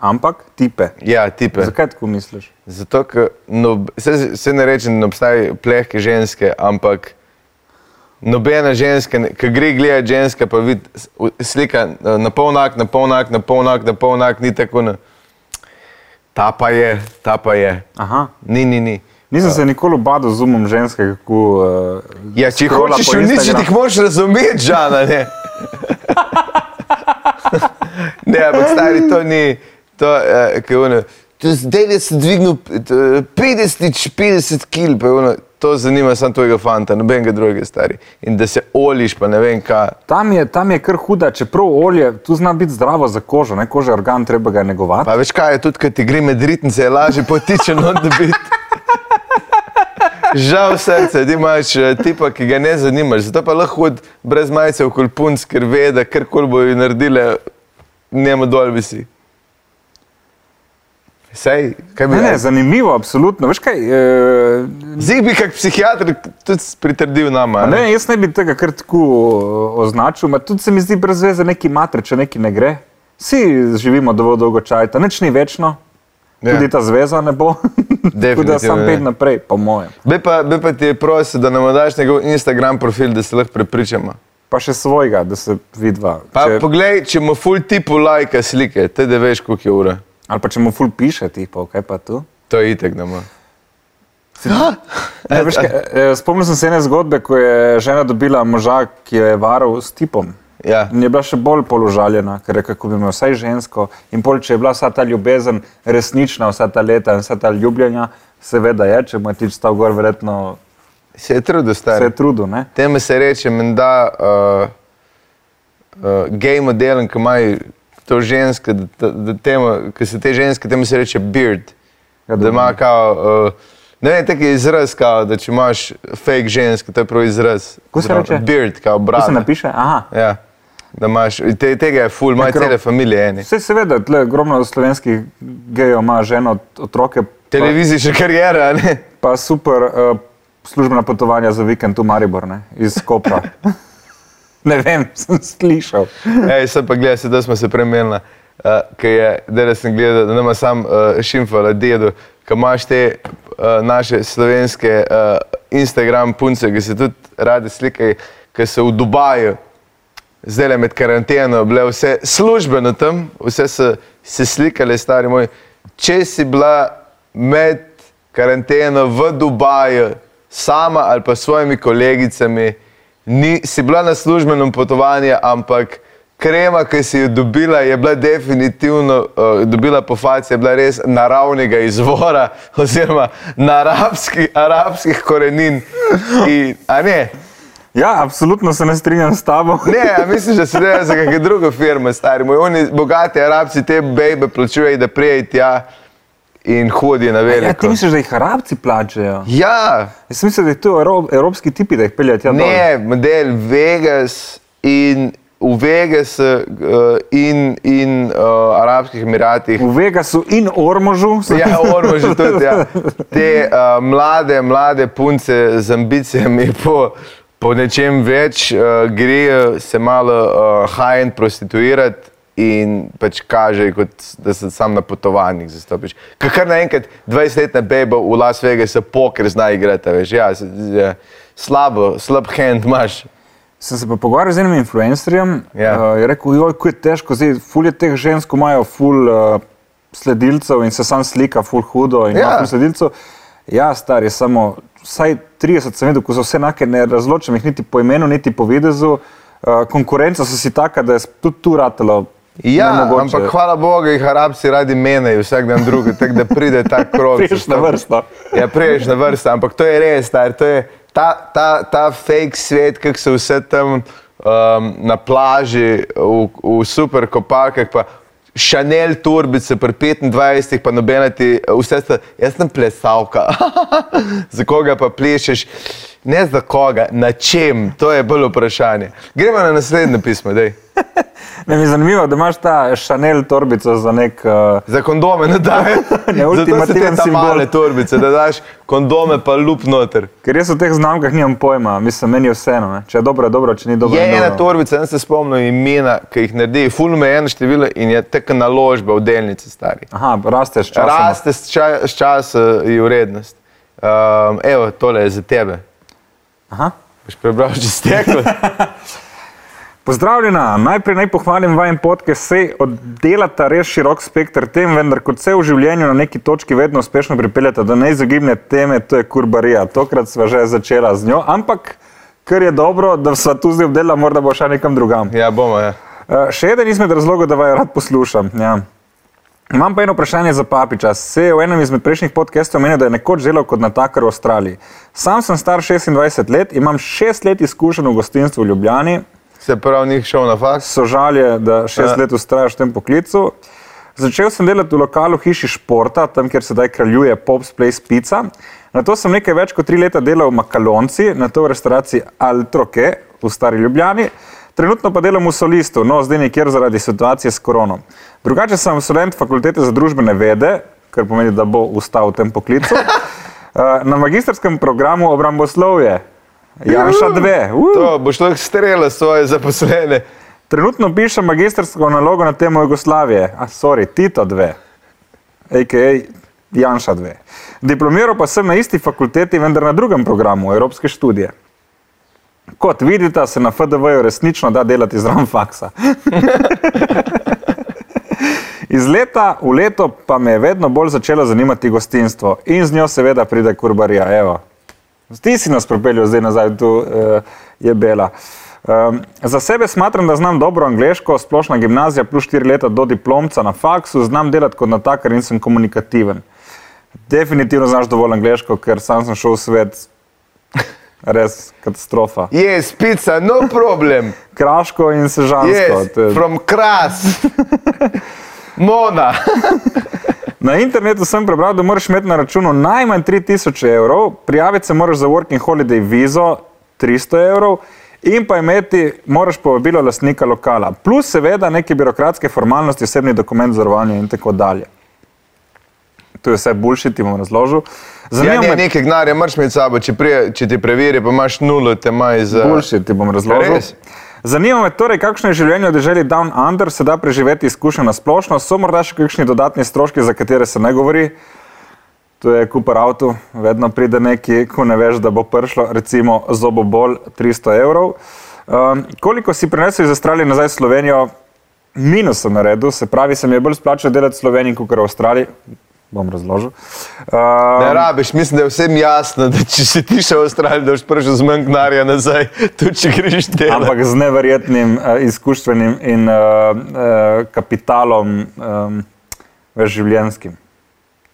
Ampak tipe. Ja, tipe. Zakaj tako misliš? Zato, ker no, se, se ne reče, da obstajajo plehke ženske, ampak nobena ženska, ki gre gledati ženska, pa vidi slika eh, na polnak, na polnak, na polnak, na polnak, ni tako. Na, ta pa je, ta pa je. Aha. Ni, ni, ni. Nisem se nikoli obadal z umom ženske, kako. Uh, Ja, če hočeš uničiti, jih moraš razumeti, žana. Ne, ne ampak stari to ni, to je uh, ono. to Zdaj si dvignil eh, 50, 50 kil, pa je ono, to zanima samo tvojega fanta, nobenega drugega stari. In da se oliš, pa ne vem kaj. Tam je, tam je kar huda, čeprav olje, tu zna biti zdravo za kožo, ne koža je organ, treba ga negovati. Pa veš kaj je tudi, kad ti gre med ritnice, je lažje potiče not dobiti. Žal srce, ti imaš eh, tipa, ki ga ne zanimaš, zato pa lahko hod brez majice v kulpunc, ker ve, da karkoli bojo naredile, njemu dol visi. Sej, kaj bi Ne, ne, zanimivo, absolutno. Veš kaj, eh, Zdaj bi kak psihiater tudi pritrdil nama. ne, jaz ne bi tega kar tako označil, ma tudi se mi zdi brez veze neki mater, če neki ne gre. Vsi živimo dovolj dolgo časa, nič ni večno, Ja. tudi ta zveza ne bo. Tako da sam ne. pet naprej, po mojem. Bi pa, bi pa ti prosil, da nam daš njegov Instagram profil, da se lahko prepričamo. Pa še svojega, da se vidva. Pa Če, poglej, če mu full tipu lajka slike, te da veš, koliko je ura. Ali pa če mu ful piše, tipo, kaj pa tu? To je itek, da ima. Ne, veš, kaj, eh, spomnil sem se ene zgodbe, ko je žena dobila moža, ki jo je varal s tipom. Ja. In je bila še bolj položaljena, ker je kako bi imel vsaj žensko. In pol, če je bila vsa ta ljubezen resnična, vsa ta leta in vsa ta ljubljanja, seveda je, če mu je tič stal gor, verjetno Se je trudil, se stari. je trudil. Ne? Temu se reče, menda, uh, uh, gej modelen, ki imajo to ženske, da, da, da temu, ki se te ženske, temu se reče beard. Ja, da ima kao, uh, ne vem, taki izraz, kao, da če imaš fake ženske, to je prav izraz. Kako se reče? Beard, kao To brat. se napiše? Aha. Ja. Da imaš, te, tega je ful, imajo cele familije eni. Vse seveda, tle ogromno slovenskih gejev ima ženo, otroke, Televizijska karijera, ne? pa super uh, službena potovanja za vikend v Maribor, ne? iz Kopra. ne vem, sem slišal. Ej, sem pa gledal, da smo se premenili. Uh, ker je, da sem gledal, da nama sam uh, šimfala dedu, ki imaš te uh, naše slovenske uh, Instagram punce, ki se tudi rade slikajo, ki so v Dubaju, zdaj le med karanteno, bile vse službeno tam, vse so se slikali, stari moj. Če si bila med karanteno v Dubaju, sama ali pa s svojimi kolegicami, ni, si bila na službenem potovanju, ampak krema, ki si jo dobila, je bila definitivno, uh, dobila po faci, je bila res naravnega izvora, oziroma na arabski, arabskih korenin. In, a ne? Ja, absolutno se ne strinjam s tabo. Ne, misliš, da se dela za kakšne druge firme, stari moj. Oni bogati arabci te bejbe plačujejo, da prijejo tja in hodijo na Ja, veliko. ti misliš, da jih arabci plačajo? Ja, Jaz mislim, da je to evro, evropski tipi, da jih peljejo tja dol. ne, model Vegas in v Vegas uh, in, in uh, Arabskih Emiratih. V Vegasu in Ormožu. Ja, ormo že tudi. Ja. Te uh, mlade, mlade punce z ambicijami po, po nečem več uh, grejo se malo uh, high-end prostituirati. In pač kaže, kot, da se sam na potovanjih zastopiš. Ker kar naenkrat 20-letna beba v Las Vegasu poker zna igrati, veš, ja, ja, slabo, slab hand imaš. Sem se pa pogovarjal z enim influencerjem, Ja. uh, je rekel, joj, kako je težko, zdaj ful je teh žensk, imajo ful uh, sledilcev in se sam slika ful hudo in Ja. ima ful sledilcev. Ja, star je samo, vsaj 30 sem videl, ko so vse enake, ne razločim jih niti po imenu, niti po videzu. Uh, konkurenca so si taka, da je tudi tu ratalo. Ja, nemogoče. ampak hvala Bogu, jih arabci radi menejo vsak dan drugi, tako da pride ta krog. Priješ na vrsto. Ja, priješ na vrsto, ampak to je res, star, to je ta, ta, ta fake svet, kako so vse tam um, na plaži, v, v super kopalkah, pa Chanel turbice pri 25, pa nobena ti, vse sta, jaz sem plesalka, za koga pa plešeš, ne za koga, na čem, to je bolj vprašanje. Gremo na naslednje pismo, dej. Ne, mi je zanimivo, da imaš ta Chanel torbico za nek. Uh, Za kondome ne daje. Ne, ultimativen simbol. male turbice, da daš kondome pa lup noter. ker jaz v teh znamkah nimam pojma, mislim, meni je vseeno. ne. Če je dobro, je dobro, če ni dobro. Je ena dobro. torbica, jaz se spomnim imena, ki jih naredi, fulno je eno število in je tako naložba v delnici stari. Aha, rasteš čas. Raste s ča- s časa in vrednost. Um, evo, tole je za tebe. Aha. Boš prebral že steklo? Pozdravljena, najprej naj pohvalim vajen podcast, sej oddelata res širok spektr tem, vendar kot vse v življenju na neki točki vedno uspešno pripeljata do neizogibne teme, to je kurbarija. Tokrat sva že začela z njo, ampak kar je dobro, da sva tu zdaj obdelala, morda bo šla nekam drugam. Ja, bomo. Ja. Uh, še eden izmed razlogov, da vaju rad poslušam. Ja. Imam pa eno vprašanje za Papiča. Se je v enem izmed prejšnjih podcastov omenil, da je nekoč delal kot natakar v Avstraliji. Sam sem star 26 let, imam 6 let izkušenj v gostinstvu v Ljubljani, Se pravi, njih šel na faks. so žalje, da 6 Ja. let ustrajaš v tem poklicu. Začel sem delati v lokalu hiši športa, tam kjer sedaj kraljuje Pop's Place Pizza. Na to sem nekaj več kot tri leta delal v Makalonci, na to v restavraciji Altroke v Stari Ljubljani. Trenutno pa delam v Solistu, no zdaj nekjer zaradi situacije s korono. Drugače sem študent fakultete za družbene vede, kar pomeni, da bo ustal v tem poklicu. Eh, Na magistrskem programu obramboslovje, Janša 2. Uh. To boš lahko strela svoje zaposlene. Trenutno pišem magistrsko nalogo na temo Jugoslavije, a sorry, Tito 2, a.k.a. Janša 2. Diplomiral pa sem na isti fakulteti, vendar na drugem programu, Evropske študije. Kot vidite, se na FDV-ju resnično da delati zraven faksa. Iz leta v leto pa me je vedno bolj začelo zanimati gostinstvo in z njo seveda pride kurbarija. Evo. Ti si nas pripeljal zdaj nazaj, tu uh, je bela. Um, za sebe smatram, da znam dobro angliško, splošna gimnazija plus 4 leta do diplomca na faksu, znam delati kot natakar in sem komunikativen. Definitivno znaš dovolj angliško, ker sam sem šel v svet. Res katastrofa. Yes, pizza, no problem. Kraško in sežansko. Yes, je- from Kras. Mona. Na internetu sem prebral, da moraš imeti na računu najmanj 3000 evrov, prijaviti se moraš za Working Holiday vizo 300 evrov in pa imeti, moraš povabilo lastnika lokala. Plus seveda neke birokratske formalnosti, osebni dokument za varovanje in tako dalje. To je vse bullshit, ti bom razložil. Ja, Zanima ne, me, nekaj gnarja moraš imeti s sabo, če, prije, če ti preveri, pa imaš nulo, te maj za... Boljši ti bom razložil. Res? Zanima me torej, kakšno je življenje v deželi Down Under, se da preživeti izkušnjo na splošno, so morda še kakšni dodatni stroški, za katere se ne govori. To je kupar avto, vedno pride neki, ko ne veš, da bo prišlo, recimo zobobol 300 evrov. Um, koliko si prenesel iz Avstralije nazaj v Slovenijo? Minus sem naredil, se pravi, se mi je bolj splačalo delati v Sloveniji kot v Avstraliji. Bom razložil. Ne Um, rabiš, mislim, da je vsem jasno, da če si ti še v Avstraliji, da boš prišel z manj gnarja nazaj, tudi če greš delati. ampak z neverjetnim uh, izkuštvenim in uh, uh, kapitalom, um, več življenjskim.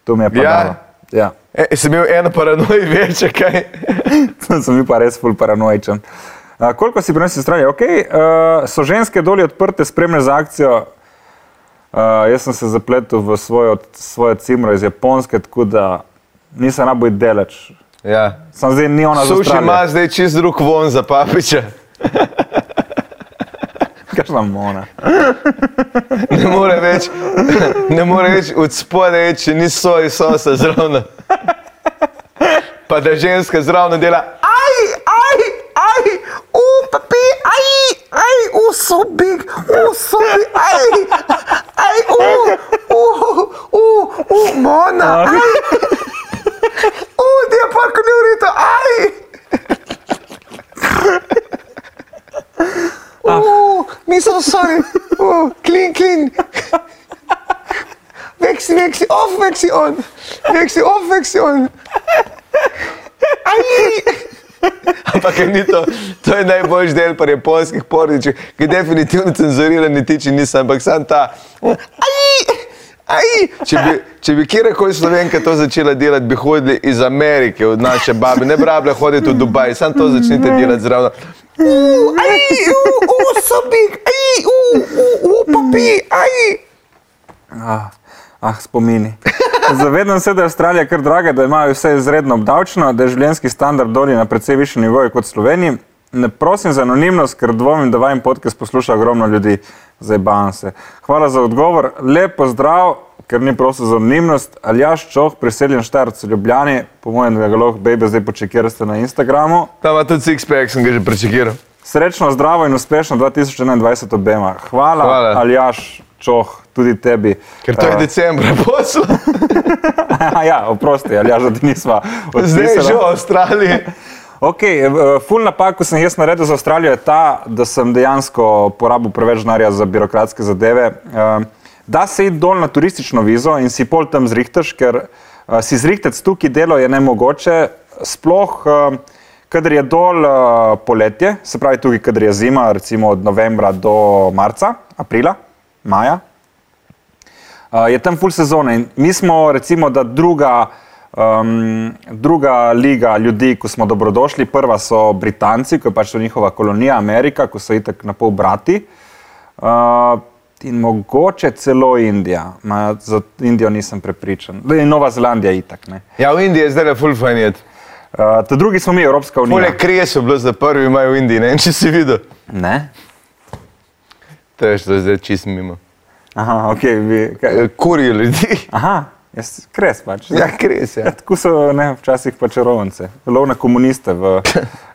To mi je pa Ja? dalo. Ja. E, sem imel eno paranojo več, kaj. Sem bil pa res ful paranoičen. Uh, koliko si prenesel stranje? Okay, uh, so ženske dolje odprte, spremne za akcijo. Uh, jaz sem se zapletel v svojo, svojo cimro iz Japonske, tako da nisem rabo iti deleč. Ja. Sam zdaj ni ona Suši zaustralija. ima zdaj čist drug von za papiča. Kakšna mona. Ne more več, ne more več od spodaj, če ni soji sosa zraven. Pa da ženska zraven dela. Aj, aj, aj, u, papi, aj, aj, u, so big, u, so big, aj, aj, u, u, u, u, mona, aj, u, ti je parko ne urito, aj. Uh, mi so sorry. Uh, clean, clean. Veksi, veksi, off, veksi on. Veksi, off, veksi on. Aj. Ampak ni to, to je najboljši del pri japonskih porničih, ki definitivno cenzurirani tiči nisem, ampak sam ta. Aj. Aj, če bi, če bi kjerkoli slovenka to začela delati, bi hodili iz Amerike, od naše babe, ne bi rabila hoditi v Dubaj, sam to začnite delati zraven. Uh, aj, uh, uh, so big, aj, uh, uh, uh, papi, aj. Ah, ah, spomini. Zavedam se, da je Avstralija kar draga, da imajo vse izredno obdavčeno, da je življenjski standard dolje na precej višjem nivoju kot v Sloveniji. Ne prosim za anonimnost, ker dvomim, da vajem podcast posluša ogromno ljudi. Zabavam se. Hvala za odgovor. Lep pozdrav, ker ni prosil za anonimnost. Aljaš Čoh, priseljen štarc Ljubljani, po mojem, da ga lahko bebe zdaj počekirate na Instagramu. Tam ima tudi six-pack, sem ga že prečekiral. Srečno, zdravo in uspešno 2021 obema. Hvala, Hvala. Aljaš Čoh, tudi tebi. Ker to je Eh, decembra posel, ja, oprosti, ali ja, da ti nisva zdaj je že v. Avstraliji. Ok, eh, ful napak, ko sem jaz naredil za Avstralijo, je ta, da sem dejansko porabil preveč denarja za birokratske zadeve. Eh, Da se iti dol na turistično vizo in si pol tam zrihtaš, ker eh, si zrihtati tukaj delo je nemogoče, sploh eh, kadar je dol eh, poletje, se pravi tukaj, kadar je zima, recimo od novembra do marca, aprila, maja, Uh, je tam full sezone in mi smo, recimo, da druga, um, druga liga ljudi, ko smo dobrodošli, prva so Britanci, ko je pač to njihova kolonija Amerika, ko so itak na pol brati. Uh, in mogoče celo Indija, Ma, za Indijo nisem prepričan. Je Nova Zelandija itak. Ne. Ja, v Indiji je zdaj full fanjet. Uh, ta drugi smo mi, Evropska unija. Pole kresov bilo za prvi maj v Indiji, ne vem, če si videl. Ne? To je što zdaj čist mimo. Aha, ok, vi. Kaj? Eh, Kurijo ljudi. Aha, jaz kres pač. Ja, kres, Ja, ja. tako so ne, včasih pa čarovnice, lovna komuniste v,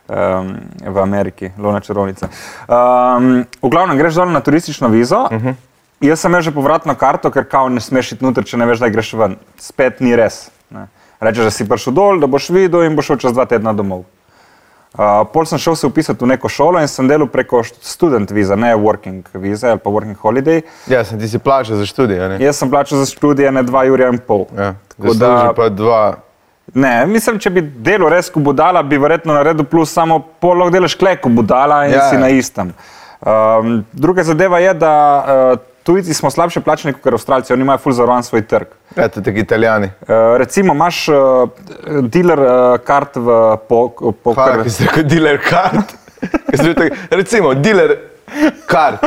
um, v Ameriki, lovna čarovnica. Um, v glavnem, greš dol na turistično vizo. Uh -huh. Jaz sem imel že povratno karto, ker kao ne smeš iti noter, če ne veš, da greš ven. Spet ni res. Ne. Rečeš, da si prišel dol, da boš videl in boš šel čez dva tedna domov. Uh, pol sem šel se upisati v neko šolo in sem delal preko student viza, ne working viza ali pa working holiday. Ja, sem ti si plačal za študij, a ne? Jaz sem plačal za študije ne dva ura in pol. Ja, Tako da pa dva. Ne, mislim, če bi delal res kot budala, bi verjetno naredil plus, samo pol lahko delaš kle kot budala in Ja, ja, si ja. na istem. Um, druga zadeva je, da uh, tujci smo slabše plačeni kot Avstralci, oni imajo full zavarovan svoj trg. Ja, tako italijani. Uh, recimo, imaš uh, dealer uh, kart v Hvala, poker. ki si rekel dealer kart. Rekel, Recimo, dealer kart.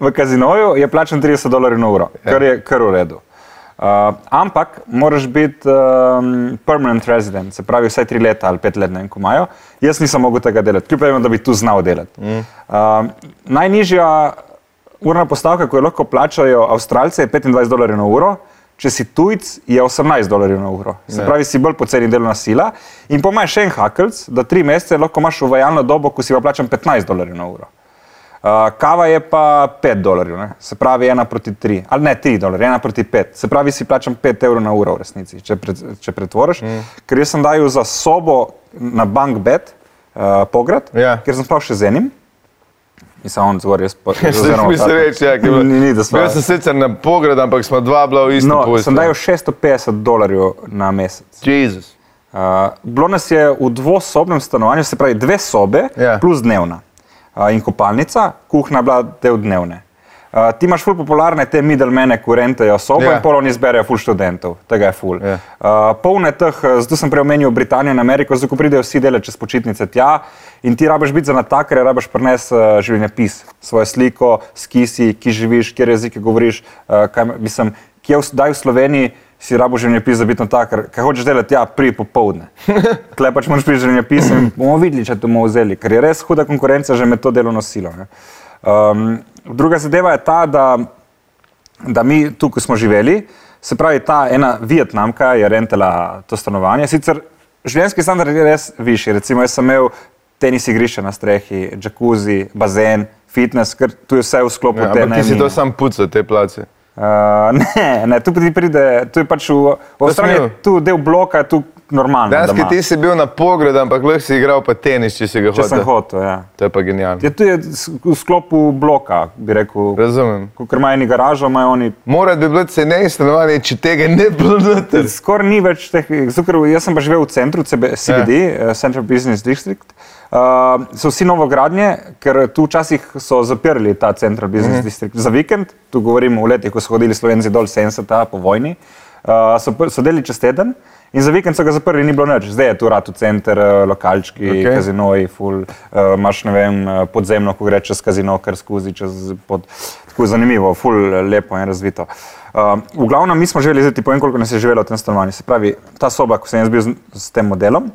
v kazinoju je plačen 30 dolarjev na uro, Ja. kar je kar v redu. Uh, ampak moraš biti um, permanent resident, se pravi vsaj tri leta ali pet let, ne vem, ko imajo. Jaz nisem mogel tega delati, kljub temu, da bi tu znal delati. Mm. Uh, najnižja urna postavka, ko jo lahko plačajo Avstralci, je 25 dolarjev na uro. Če si tujc, je 18 dolarjev na uro. Se Ja. pravi, si bolj poceni delovna sila. In po mojem še en hakelc, da tri mesece lahko imaš uvajalno dobo, ko si pa plačan 15 dolarjev na uro. Uh, kava je pa 5 dolarjev, ne? se pravi 1 proti 3, ali ne 3 dolarje, 1 proti 5, se pravi si plačam 5 evrov na uro v resnici, če, pred, če pretvoriš. Mm. Ker jaz sem dajal za sobo na bank bed uh, Pograd, Ja. kjer sem spal še z enim. In sem on zgor, jaz pa Zdaj mi se reče, ja, bilo- Ni, ni, da smo. Bil sem sicer na pograd, ampak smo dva bila v isti No, postelji. sem dal 650 dolarjev na mesec. Jezus. Uh, bilo nas je v dvosobnem stanovanju, se pravi dve sobe Ja. plus dnevna. Uh, in kopalnica, kuhna bila del dnevne. Uh, ti imaš ful popularne te middlemene, ki rentajo sobo Ja. in pol oni zberejo ful študentov, tega je ful. Ja. Uh, polne teh, eh, zato sem prej omenil Britanijo in Ameriko, zato pridejo vsi dele čez počitnice tja in ti rabiš biti za natakare, rabiš prenesti uh, življenjepis, svojo sliko, skisi, ki živiš, kjer jezike govoriš, uh, kaj, mislim, kje v, daj v Sloveniji si rabo življenjepis za biti natakar, kaj hočeš delati, ja, pri popovdne. Tle pač moraš pri življenjepisu in bomo videli, če to bomo vzeli, ker je res huda konkurenca že med to delovno silo. ne. Um, druga zadeva je ta, da da mi tu, ko smo živeli, se pravi, ta ena Vietnamka je rentala to stanovanje. Sicer življenjski standard je res višji. Recimo, jaz sem imel tenis igrišče na strehi, jacuzzi, bazen, fitness, ker tu je vse v sklopu Ja, te ampak ti si to najemnine. sam pucal, te place. Uh, ne, ne, tu ti pride, tu je pač v, v Avstraliji, tu del bloka, tu normalno. da Danes, ki ti si bil na pograd, ampak lahko si igral pa tenis, če si ga Če sem hotel. hotel, ja. To je pa genialno. Je tu je v sklopu bloka, bi rekel. Razumem. Ker imajo eni garažo, imajo oni Mora bi bilo cenejše stanovanje, če tega ne bilo noter. Skoraj ni več teh, ker jaz sem pa živel v centru CB, CBD, ja. Central Business District. Uh, so vsi novogradnje, ker tu včasih so zapirali ta Central Business uh -huh. District za vikend, tu govorim o letih, ko so hodili Slovenci dol 70 po vojni, uh, so, so delili čez teden. In za vikend so ga zaprli, ni bilo nič. Zdaj je tu rado center, eh, lokalčki, okay. kazinoji, ful, uh, imaš ne vem, eh, podzemno, ko greš čez kazino, kar skozi, čez pod. Tako zanimivo, ful, lepo in razvito. Uh, v glavnem, mi smo živeli, zdaj ti povem, koliko nas je živelo v tem stanovanju. Se pravi, ta soba, ko sem jaz bil z, s tem modelom,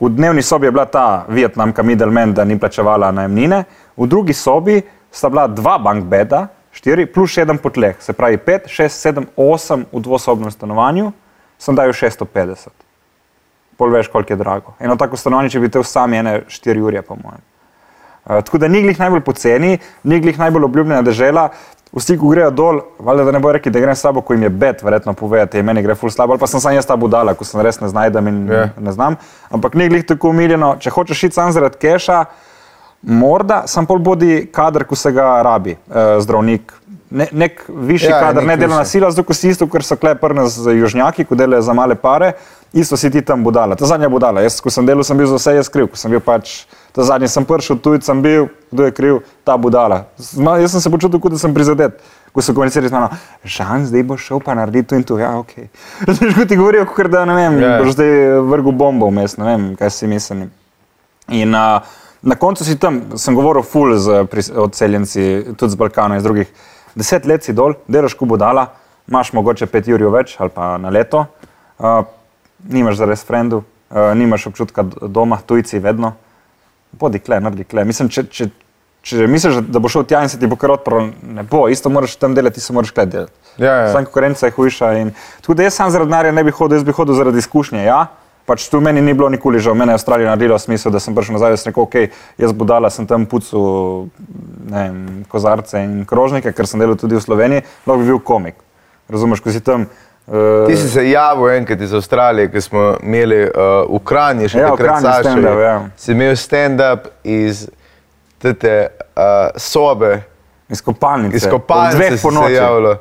v dnevni sobi je bila ta Vietnamka middleman, da ni plačevala najemnine, v drugi sobi sta bila dva bankbeda, štiri plus še en potleh, se pravi pet, šest, sedem, osem v dvosobnem stanovanju, sem dal 650. Pol veš, koliko je drago. Eno tako stanovanje, če bi te sami ene 4 ure, po mojem. Uh, tako da ni glih najbolj poceni, ni glih najbolj obljubljena država. Vsi, ko grejo dol, valjda, da ne bo rekli, da grem s sabo, ko jim je bed, verjetno povedati, meni gre ful slabo, ali pa sem sam jaz ta budala, ko sem res ne znajdem in Ja. ne znam. Ampak ni glih tako umiljeno, če hočeš iti sam zaradi keša, morda sam pol bodi kader, ko se ga rabi, uh, zdravnik. Ne, nek višji Ja, ja, kader, ne delovna sila, zato ko si isto, ker so kleprne z južnjaki, ko delajo za male pare, isto si ti tam budala. Ta zadnja budala. Jaz, ko sem delal, sem bil za vse jaz kriv, ko sem bil pač. Ta zadnji sem prišel, tujec sem bil, kdo je kriv, ta budala. Zma, jaz sem se počutil, kot da sem prizadet. Ko so komunicirali z mano, Žan, zdaj boš šel pa narediti to in to. Ja, ok. Razumeš, kot ti govorijo, kot da ne vem, Ja. yeah. boš zdaj vrgel bombo vmes, ne vem, kaj si mislim. In uh, na koncu si tam, sem govoril ful z odseljenci, tudi z Balkana in z drugih. Deset let si dol, delaš kubo dala, imaš mogoče pet ur več ali pa na leto, uh, nimaš zares frendu, uh, nimaš občutka doma, tujci vedno. Bodi kle, naredi kle. Mislim, če, če, če misliš, da bo šel tja in se ti bo kar odprl, ne bo, isto moraš tam delati, ti se moraš kle delati. Ja, ja. Sam konkurenca je hujša. In, tako da jaz sam zaradi denarja ne bi hodil, jaz bi hodil zaradi izkušnje. Ja? Pač tu meni ni bilo nikoli žal, mene je Avstralija naredila v smislu, da sem prišel nazaj, da sem rekel, ok, jaz budala sem tam pucu ne vem, kozarce in krožnike, ker sem delal tudi v Sloveniji, lahko bi bil komik. Razumeš, ko si tam. Uh, Ti si se javil enkrat iz Avstralije, ko smo imeli uh, v Kranji, še Ja, takrat Sašo, stand-up, ja. Si imel stand-up iz te uh, sobe, iz kopalnice. iz ob kopalnice dveh si po se noči. javilo.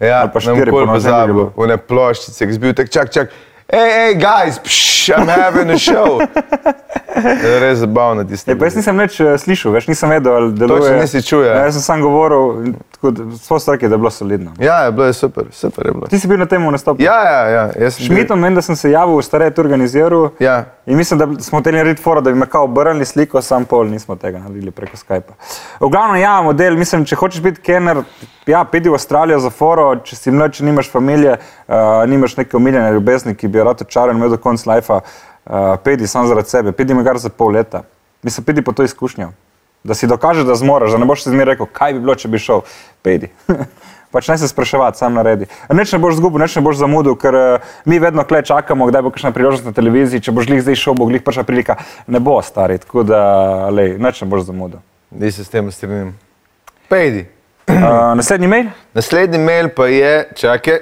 Ja, Ali pa ne štiri bom nikoli ponoči, ne bi pozabil, bilo. v ne ploščice, ki si bil tak, čak, čak, hej, hej, guys, pš, I'm having a show. To je res zabavno tisti. Pa jaz nisem več uh, slišal, več nisem vedel, ali deluje. Točno nisi čul, ja. Ja, jaz sem sam govoril, tako da so stvari, da je bilo solidno. Ja, je bilo je super, super je bilo. Ti si bil na tem nastopu. Ja, ja, ja. jaz sem bil- Šmitom, vem, da sem se javil v staret organiziral. Ja. In mislim, da smo hoteli narediti foro, da bi me kao obrnili sliko, sam pol nismo tega naredili preko Skypa. V glavnem, ja, model, mislim, če hočeš biti kener, ja, pidi v Avstralijo za foro, če si mlad, če nimaš familije, uh, nimaš neke omiljene ljubezni, ki bi jo rad očaral in imel do konca lajfa, uh, pidi sam zaradi sebe, pidi me gar za pol leta. Mislim, pidi po to izkušnjo. Da si dokažeš, da zmoreš, da ne boš se zmeraj rekel, kaj bi bilo, če bi šel. Pedi. pač ne se spraševati, sam naredi. Neč ne boš zgubil, neč ne boš zamudil, ker uh, mi vedno kle čakamo, kdaj bo kakšna priložnost na televiziji, če boš glih zdaj šel, bo glih prišla prilika. Ne bo stari, tako da, lej, neč ne boš zamudil. Ni se s tem strinjam. Pejdi. Uh, naslednji mail? Naslednji mail pa je, čakaj,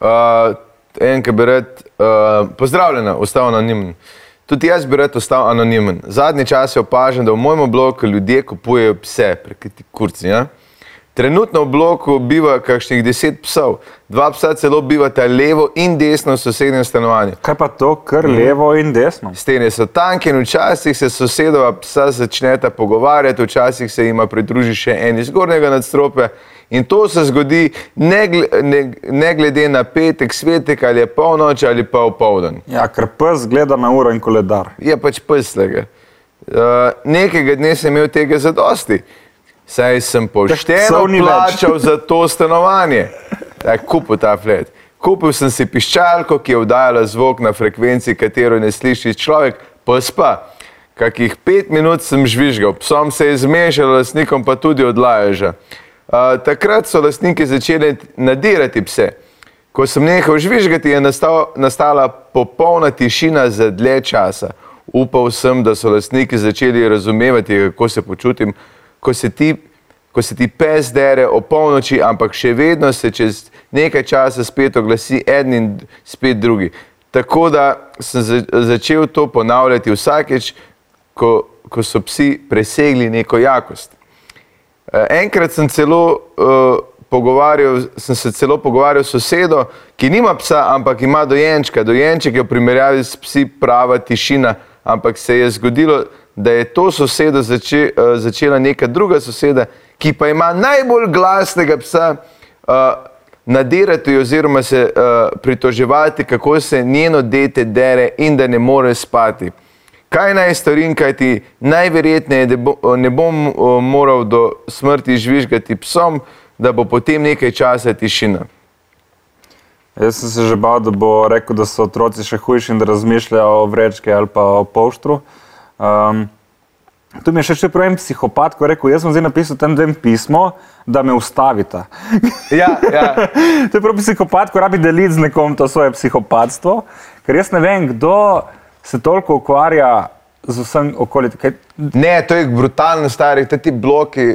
uh, en, ki bi rad, uh, pozdravljena, ostal anonimen. Tudi jaz bi rad ostal anonimen. Zadnji čas je opažen, da v mojem bloku ljudje kupujejo pse, prekati kurci. Ja? Trenutno v bloku biva kakšnih deset psov, dva psa celo bivata levo in desno v sosednjem stanovanju. Kaj pa to, kar levo in desno? Stene so tanke in včasih se sosedova psa začneta pogovarjati, včasih se jima pridruži še en iz zgornjega nadstropja. In to se zgodi ne, ne, ne glede na petek, svetek ali je polnoč ali pa v poldan. Ja, ker pes gleda na uro in koledar. Je pač pslega. Uh, nekega dne sem imel tega zadosti. Saj sem pošteno plačal za to stanovanje. Tak, kupil ta flet. Kupil sem si piščalko, ki je vdajala zvok na frekvenci, katero ne sliši človek, pes pa. Kakih pet minut sem žvižgal, psom se je zmešal, lastnikom pa tudi odlaježa. Uh, takrat so lastniki začeli nadirati pse. Ko sem nehal žvižgati, je nastal, nastala popolna tišina za dlje časa. Upal sem, da so lastniki začeli razumevati, kako se počutim, ko se ti, ko se ti pes dere o polnoči, ampak še vedno se čez nekaj časa spet oglasi en in spet drugi. Tako da sem za, začel to ponavljati vsakeč, ko, ko so psi presegli neko jakost. Eh, Enkrat sem, celo, uh, pogovarjal, sem se celo pogovarjal s sosedo, ki nima psa, ampak ima dojenčka. Dojenček je v primerjavi s psi prava tišina, ampak se je zgodilo, da je to sosedo zače, uh, začela neka druga soseda, ki pa ima najbolj glasnega psa, uh, nadirati oziroma se uh, pritoževati, kako se njeno dete dere in da ne more spati. Kaj naj storim, kaj ti najverjetneje ne, bo, ne bom o, moral do smrti žvižgati psom, da bo potem nekaj časa tišina. Jaz sem se že bal, da bo rekel, da so otroci še hujši in da razmišljajo o vrečki ali pa o poštru. Um, tu mi je še še prav en psihopat, ko je rekel, jaz sem zdaj napisal tam dvem pismo, da me ustavita. Ja, ja. to je prav psihopat, ko rabi deliti z nekom to svoje psihopatstvo, ker jaz ne vem, kdo se toliko ukvarja z vsem okoli. Kaj, Ne, to je brutalno stari, te ti bloki.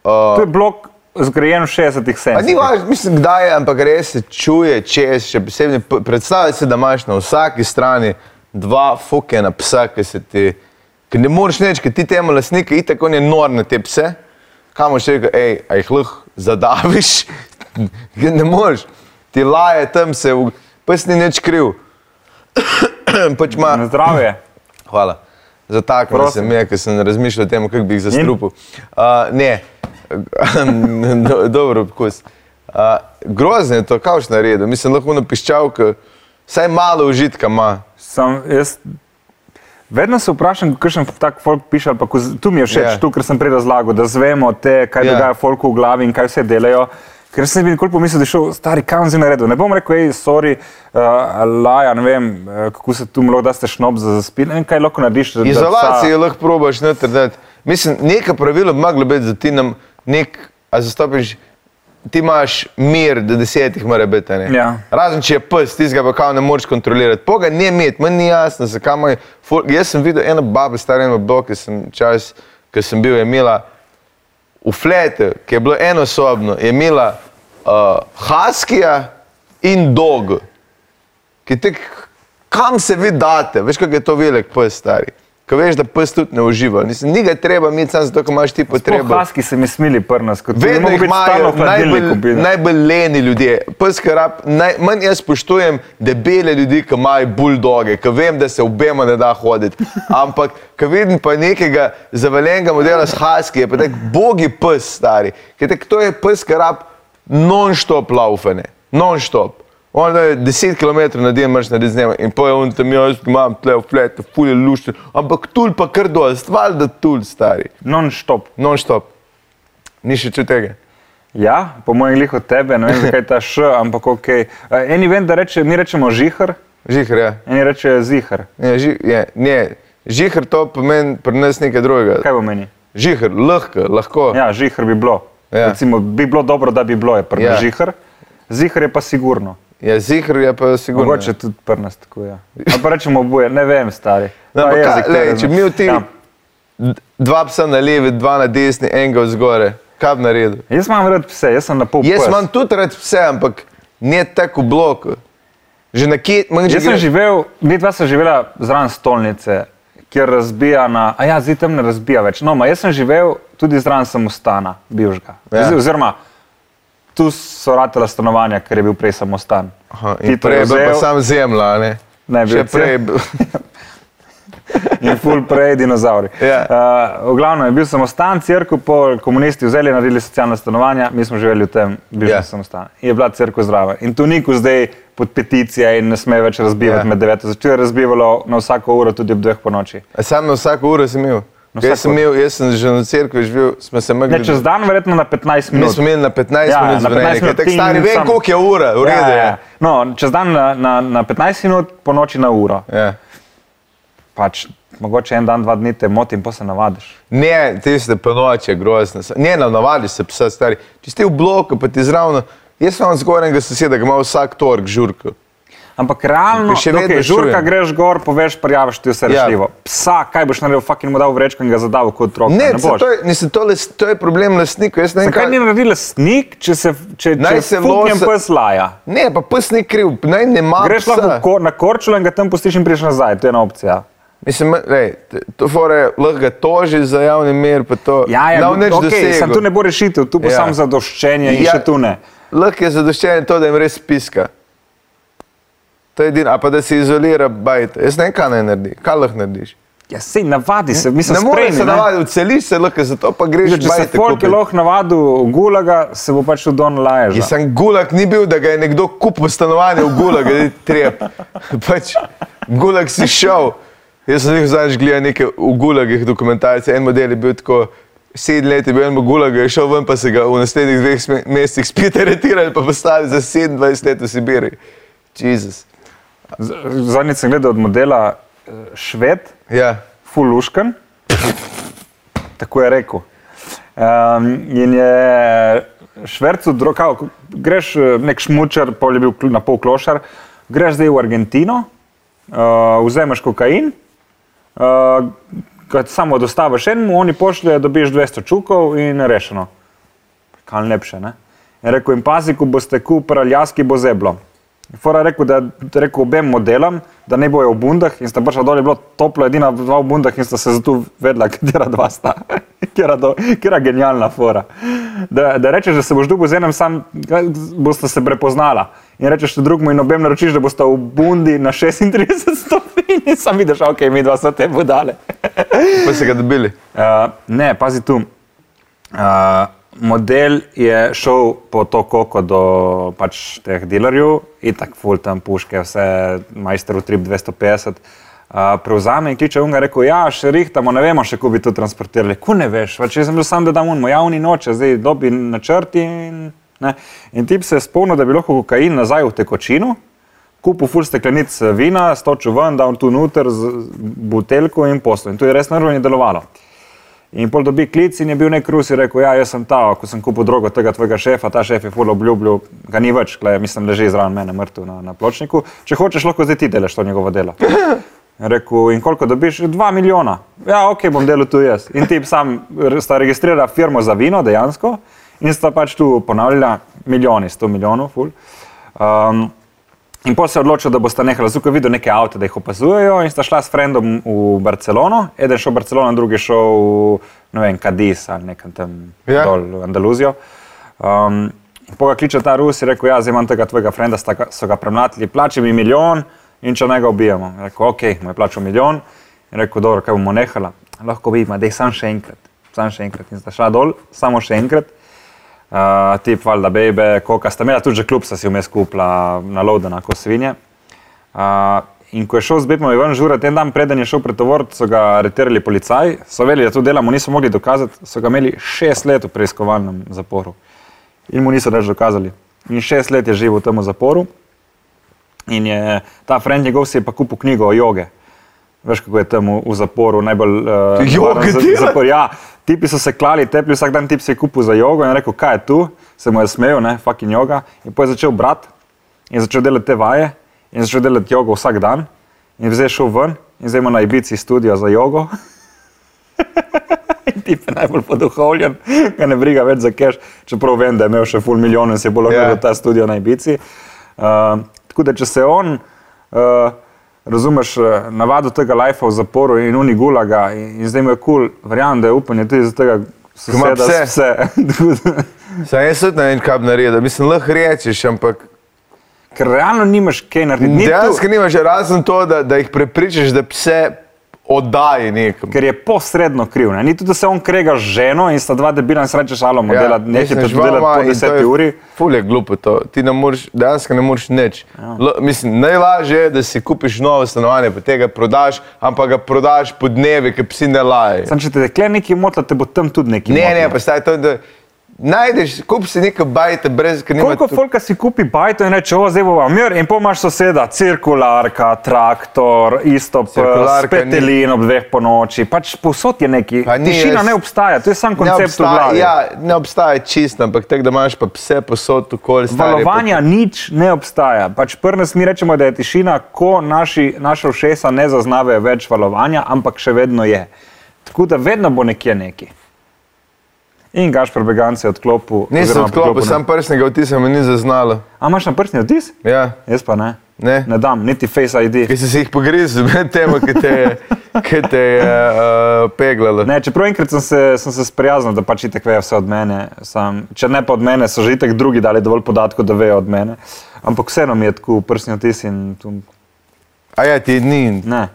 Uh, to je blok zgrajen v 60-ih, Pa ni 70-ih. važno, mislim, kdaj je, ampak res se čuje čez, še posebej. Predstavljaj si, da imaš na vsaki strani dva fukena psa, ki se ti, ki ne moreš nič, ki ti temu lastniki, itak on je nor na te pse. Kam boš rekel, hej, a jih lahko zadaviš? ne moreš. Ti laje tam se, v- pes ni nič kriv. pač Na zdravje. Hvala. Za tako Prosim. sem je, ker sem razmišljal o tem, kako bi jih zastrupil. Uh, ne, Do, dobro okus. Uh, grozno je to, kaj boš naredil. Mislim, lahko na piščalku, vsaj malo užitka ima. Sam, jaz vedno se vprašam, kakšen tak folk piše. tu mi je všeč, Ja. yeah. tu, ker sem prej razlagal, da zvemo te, kaj Ja. yeah. dogaja folku v glavi in kaj vse delajo. Ker sem bi nikoli pomislil, da je šel stari kam zdaj naredil. Ne bom rekel, hej, sorry, uh, laja, ne vem, uh, kako se tu lahko daste šnob za zaspin, vem, kaj lahko narediš. da- da Izolacijo psa- lahko probaš noter dati. Mislim, neka pravila bi mogla biti, da ti nam nek, a zastopiš, ti imaš mir, da desetih mora biti. Ja. Razen če je pes, ti ga pa kao ne moreš kontrolirati. Poga ne imeti, meni ni jasno, zakaj ful- Jaz sem videl eno babo, staro eno babo, ki sem čas, ki sem bil, je imela v flete, ki je bilo enosobno, je imela uh, haskija in dog. Ki tek, kam se vi date, veš, kako je to velik pes, stari. Ko veš, da pes tudi ne uživa. Mislim, ni ga treba imeti samo zato, ker imaš ti potrebo. Haski se mi smili prnas, kot Vedno jih imajo najbolj, najbolj. leni ljudje. Pes, ki rab, naj, manj jaz spoštujem debele ljudi, ki imajo buldoge, ki vem, da se obema ne da hoditi. Ampak, ko vidim pa nekega zavaljenega modela s haski, je pa tak bogi pes stari. Ker tak, to je pes, ki rab non-stop laufane, non-stop. On je 10 km na dan, imaš narediti z njim in poje on tam, jaz imam tle v flete, fulje lušče, ampak tul pa kar dol, stvar da tul stari, Non-stop. non-stop. Ni še čut tega. Ja, po mojem glih od tebe, ne vem, zakaj ta š, ampak ok. Uh, eni vem, da reče, mi rečemo žihar, Žihar, ja. eni rečejo zihar. Ne, ži, je, ne, žihar to pomeni pri nas nekaj drugega. Kaj bo meni? Žihar, lahko, lahko. Ja, žihar bi bilo. Ja. Recimo, bi bilo dobro, da bi bilo, je Ja. ja. žihar. Zihar je pa sigurno. Ja, zihar je pa sigurno. Mogoče tudi prnas tako, ja. Ali pa rečemo oboje, ne vem, stari. No, Pa ampak jezik, kaj, lej, je če razno- imel ti Ja. dva psa na levi, dva na desni, enega vzgore, kaj bi naredil? Jaz imam rad pse, jaz sem na pol Jaz imam tudi rad pse, ampak ne tako v bloku. Že na kje, manj že Jaz sem gre- živel, mi dva sem živela zraven stolnice, kjer razbija na. A ja, zdaj tam ne razbija več. No, ma jaz sem živel tudi zraven samostana, bivžga. Ja. Ja. Oziroma, tu so ratela stanovanja, ker je bil prej samostan. Aha, Ti in to prej je bila pa sam zemlja, ne? Ne, bil prej bil. in ful prej dinozauri. Ja. Uh, v glavnem je bil samostan, crkva, pol komunisti vzeli, naredili socialna stanovanja, mi smo živeli v tem Ja. yeah. samostanu. In je bila crkva zdrava. In tu niko zdaj pod peticije in ne sme več razbivati Ja. yeah. med deveto. Začelo je razbivalo na vsako uro, tudi ob dveh po noči. A Sam na vsako uro sem imel. Na Jaz sem, imel, jaz sem že na cerkvi živel, smo se mogli. Ne, čez dan, verjetno na 15 Mi minut. smo imeli na 15 Ja, minut na 15 zvonjenje, minut tako stari, vem koliko je ura, v redu Ja, je. ja. No, čez dan na, na, na 15 minut, po noči na uro. Ja. Pač, mogoče en dan, dva dni te moti in pa se navadiš. Ne, tiste po noči je grozno. Ne, no, navadiš se psa stari. Če si ti v bloku, pa ti zravno, jaz imam zgornjega soseda, ki ima vsak torek žurko. Ampak realno, Še vedno okay, žurka čujem. greš gor, poveš, prijaviš ti vse Ja. rešljivo. Psa, kaj boš naredil, fucking mu dal vrečko in ga zadal kot otrok. Ne, ne to, je, mislim, to, les, to je problem lastnikov. Jaz ne vem, Zakaj ni naredil snik, če se, če, Naj če se fuknjem losa- pes laja? Ne, pa pes ni kriv, naj ne ima. Greš psa. lahko kor, na korčulo in ga tam pustiš in priješ nazaj, to je ena opcija. Mislim, lej, t- to fore lahko ga toži za javni mir, pa to. Ja, ja, ne bo okay, sem tu ne bo rešitev, tu bo Ja. ja. samo zadoščenje in Ja. še tu ne. Lahko je zadoščenje to, da jim res piska. To je edino, a pa da se izolira bajt. Jaz ne vem, kaj naj naredi, kaj lahko narediš. Ja, sej navadi se, mislim, ne moreš spremi, se ne. navaditi, celiš se lahko, zato pa greš Če se bajte folk je kupit. lahko navadil gulaga, se bo pač v don lajež. Ja, sem gulag ni bil, da ga je nekdo kupil stanovanje v gulag, da je trep. Pač, gulag si šel. Jaz sem jih zadnjič gledal nekaj v gulagih dokumentarcev. En model je bil tako, sedem let je bil en gulag, je šel ven, pa se ga v naslednjih dveh mesecih spet aretirali, pa postavili za 27 let v Sibiri. Jezus. Zadnjič sem gledal od modela eh, Šved, Ja, Fuluškan, tako je rekel. Um, in je švercu, kao, greš eh, nek šmučar, pol je bil na pol klošar, greš zdaj v Argentino, uh, vzameš kokain, uh, ga samo dostaviš enemu, oni pošljejo, dobiš 200 čukov in rešeno. Kaj lepše, ne? Je rekel, in pazi, ko boste kupili jaski, bo zeblo. Fora rekel, da je rekel obem modelom, da ne bojo v bundah in sta prišla dol, je bilo toplo, edina dva v bundah in sta se zato vedela, katera dva sta. Kera, do, kera genialna fora. Da, da rečeš, da se boš dugo z enem sam, boste se prepoznala. In rečeš drugemu in obem naročiš, da boste v bundi na 36 stopinj in sam vidiš, ok, mi dva so te budale. pa se ga dobili. Uh, ne, pazi tu. Uh, model je šel po to koko do pač, teh dealerjev in tako ful tam puške, vse majster v trip 250. Uh, prevzame in kliče unga, rekel, ja, še rihtamo, ne vemo še, kako bi to transportirali. Ko ne veš, pač jaz sem bil sam, da dam unmo javni noče, zdaj dobi načrti. In, in tip se je spomnil, da bi lahko kokain nazaj v tekočino, kupil ful steklenic vina, stočil ven, dal tu noter z buteljko in poslo. In to je res naravno delovalo. In pol dobi klic in je bil nek Rus in rekel, ja, jaz sem ta, ko sem kupil drogo tega tvojega šefa, ta šef je ful obljubil, ga ni več, klej, mislim, leži zraven mene mrtev na, na pločniku. Če hočeš, lahko zdaj ti delaš to njegovo delo. Je Rekel, in koliko dobiš? Dva milijona. Ja, ok, bom delal tu jaz. In ti sam sta registrirala firmo za vino dejansko in sta pač tu ponavljala milijoni, sto milijonov, ful. Um, In potem se je odločil, da bosta nehala zukaj videti neke avto, da jih opazujejo, in sta šla s frendom v Barcelono. Eden šel v Barcelono, drugi šel v vem, Kadiz ali nekam tam Ja. dol v Andaluzijo. Um, Poga kliče ta Rus in rekel, ja, zdaj imam tega tvojega frenda, sta, ga- so ga premlatili, plači mi milijon in če ne ga ubijemo. Je Rekel, ok, mu je plačal milijon in rekel, dobro, kaj bomo nehala. Lahko bi, da je sam še enkrat, sam še enkrat. In sta šla dol, samo še enkrat. Uh, tip valjda bebe, koka sta imela tudi že klub, sta si vmes kupila na Lodena, ko svinje. Uh, in ko je šel z Bepom Ivan Žura, ten dan preden je šel pred tovor, so ga aretirali policaji, so vedeli, da to delamo, niso mogli dokazati, so ga imeli šest let v preiskovalnem zaporu. In mu niso več dokazali. In šest let je živel v tem zaporu. In je ta friend njegov si je pa kupil knjigo o joge. Veš, kako je tam v, zaporu najbolj uh, Joge dela? zapor. Ja, tipi so se klali, tepli, vsak dan tip si je kupil za jogo in je rekel, kaj je tu, se mu je smejal, ne, fucking joga. In potem je začel brat in začel delati te vaje in začel delati jogo vsak dan. In zdaj je šel ven in zdaj ima na Ibici studio za jogo. In tip je najbolj poduhovljen, ga ne briga več za cash, čeprav vem, da je imel še full milijon in se bo lahko Ja. yeah. ta studio na Ibici. Uh, Tako da, če se on, uh, razumeš, uh, navadil tega lajfa v zaporu in uni gulaga in, in zdaj mu je kul, cool, verjamem, da je upanje tudi za tega soseda pse. vse. vse. Saj jaz tudi ne vem, kaj bi naredil. Mislim, lahko rečeš, ampak Ker realno nimaš kaj narediti. Ni dejansko nimaš razen to, da, da jih prepričaš, da pse oddaji nekam. Ker je posredno kriv. Ne? Ni tudi, da se on krega z ženo in sta dva debila in srečeš alo modela, ja, nekaj te dela po in to 10 je uri. Ful je glupo to. Ti ne moreš, dejansko ne moreš nič. Ja. Mislim, najlažje je, da si kupiš novo stanovanje, pa tega prodaš, ampak ga prodaš po dnevi, ki psi ne lajajo. Sam če te dekle nekaj motla, te bo tam tudi nekaj Ne, motilo. ne, pa staj to, da najdeš, kup si neko bajte brez, nima Koliko tu- folka si kupi bajto in reče, o, zdaj bova mir, in pol imaš soseda, cirkularka, traktor, isto Cirkularka ni- petelin ob dveh po noči, pač povsod je neki. Pa ni, Tišina jaz- ne obstaja, to je sam ne koncept v obstaja, ja, ne obstaja čisto, ampak tako, da imaš pa pse posod okoli. stari, Valovanja nič ne obstaja. Pač Prnes mi rečemo, da je tišina, ko naši, naša ušesa ne zaznavajo več valovanja, ampak še vedno je. Tako da vedno bo nekje neki. In Gašpor Begance je odklopil. Nisem odklopil, sam prstnega vtisa mi ni zaznalo. A imaš na prstni odtis? Ja, Jaz pa ne. ne. Ne dam, niti Face ID. Ker si se jih pogrizel med tem, ki te je, ki te je uh, peglalo. Ne, čeprav enkrat sem se, sem se sprijaznil, da pač itek vejo vse od mene. Sam, če ne pa od mene, so že itek drugi dali dovolj podatkov, da vejo od mene. Ampak vseeno mi je tako prstni odtis in tu A ja, ti ni. ne.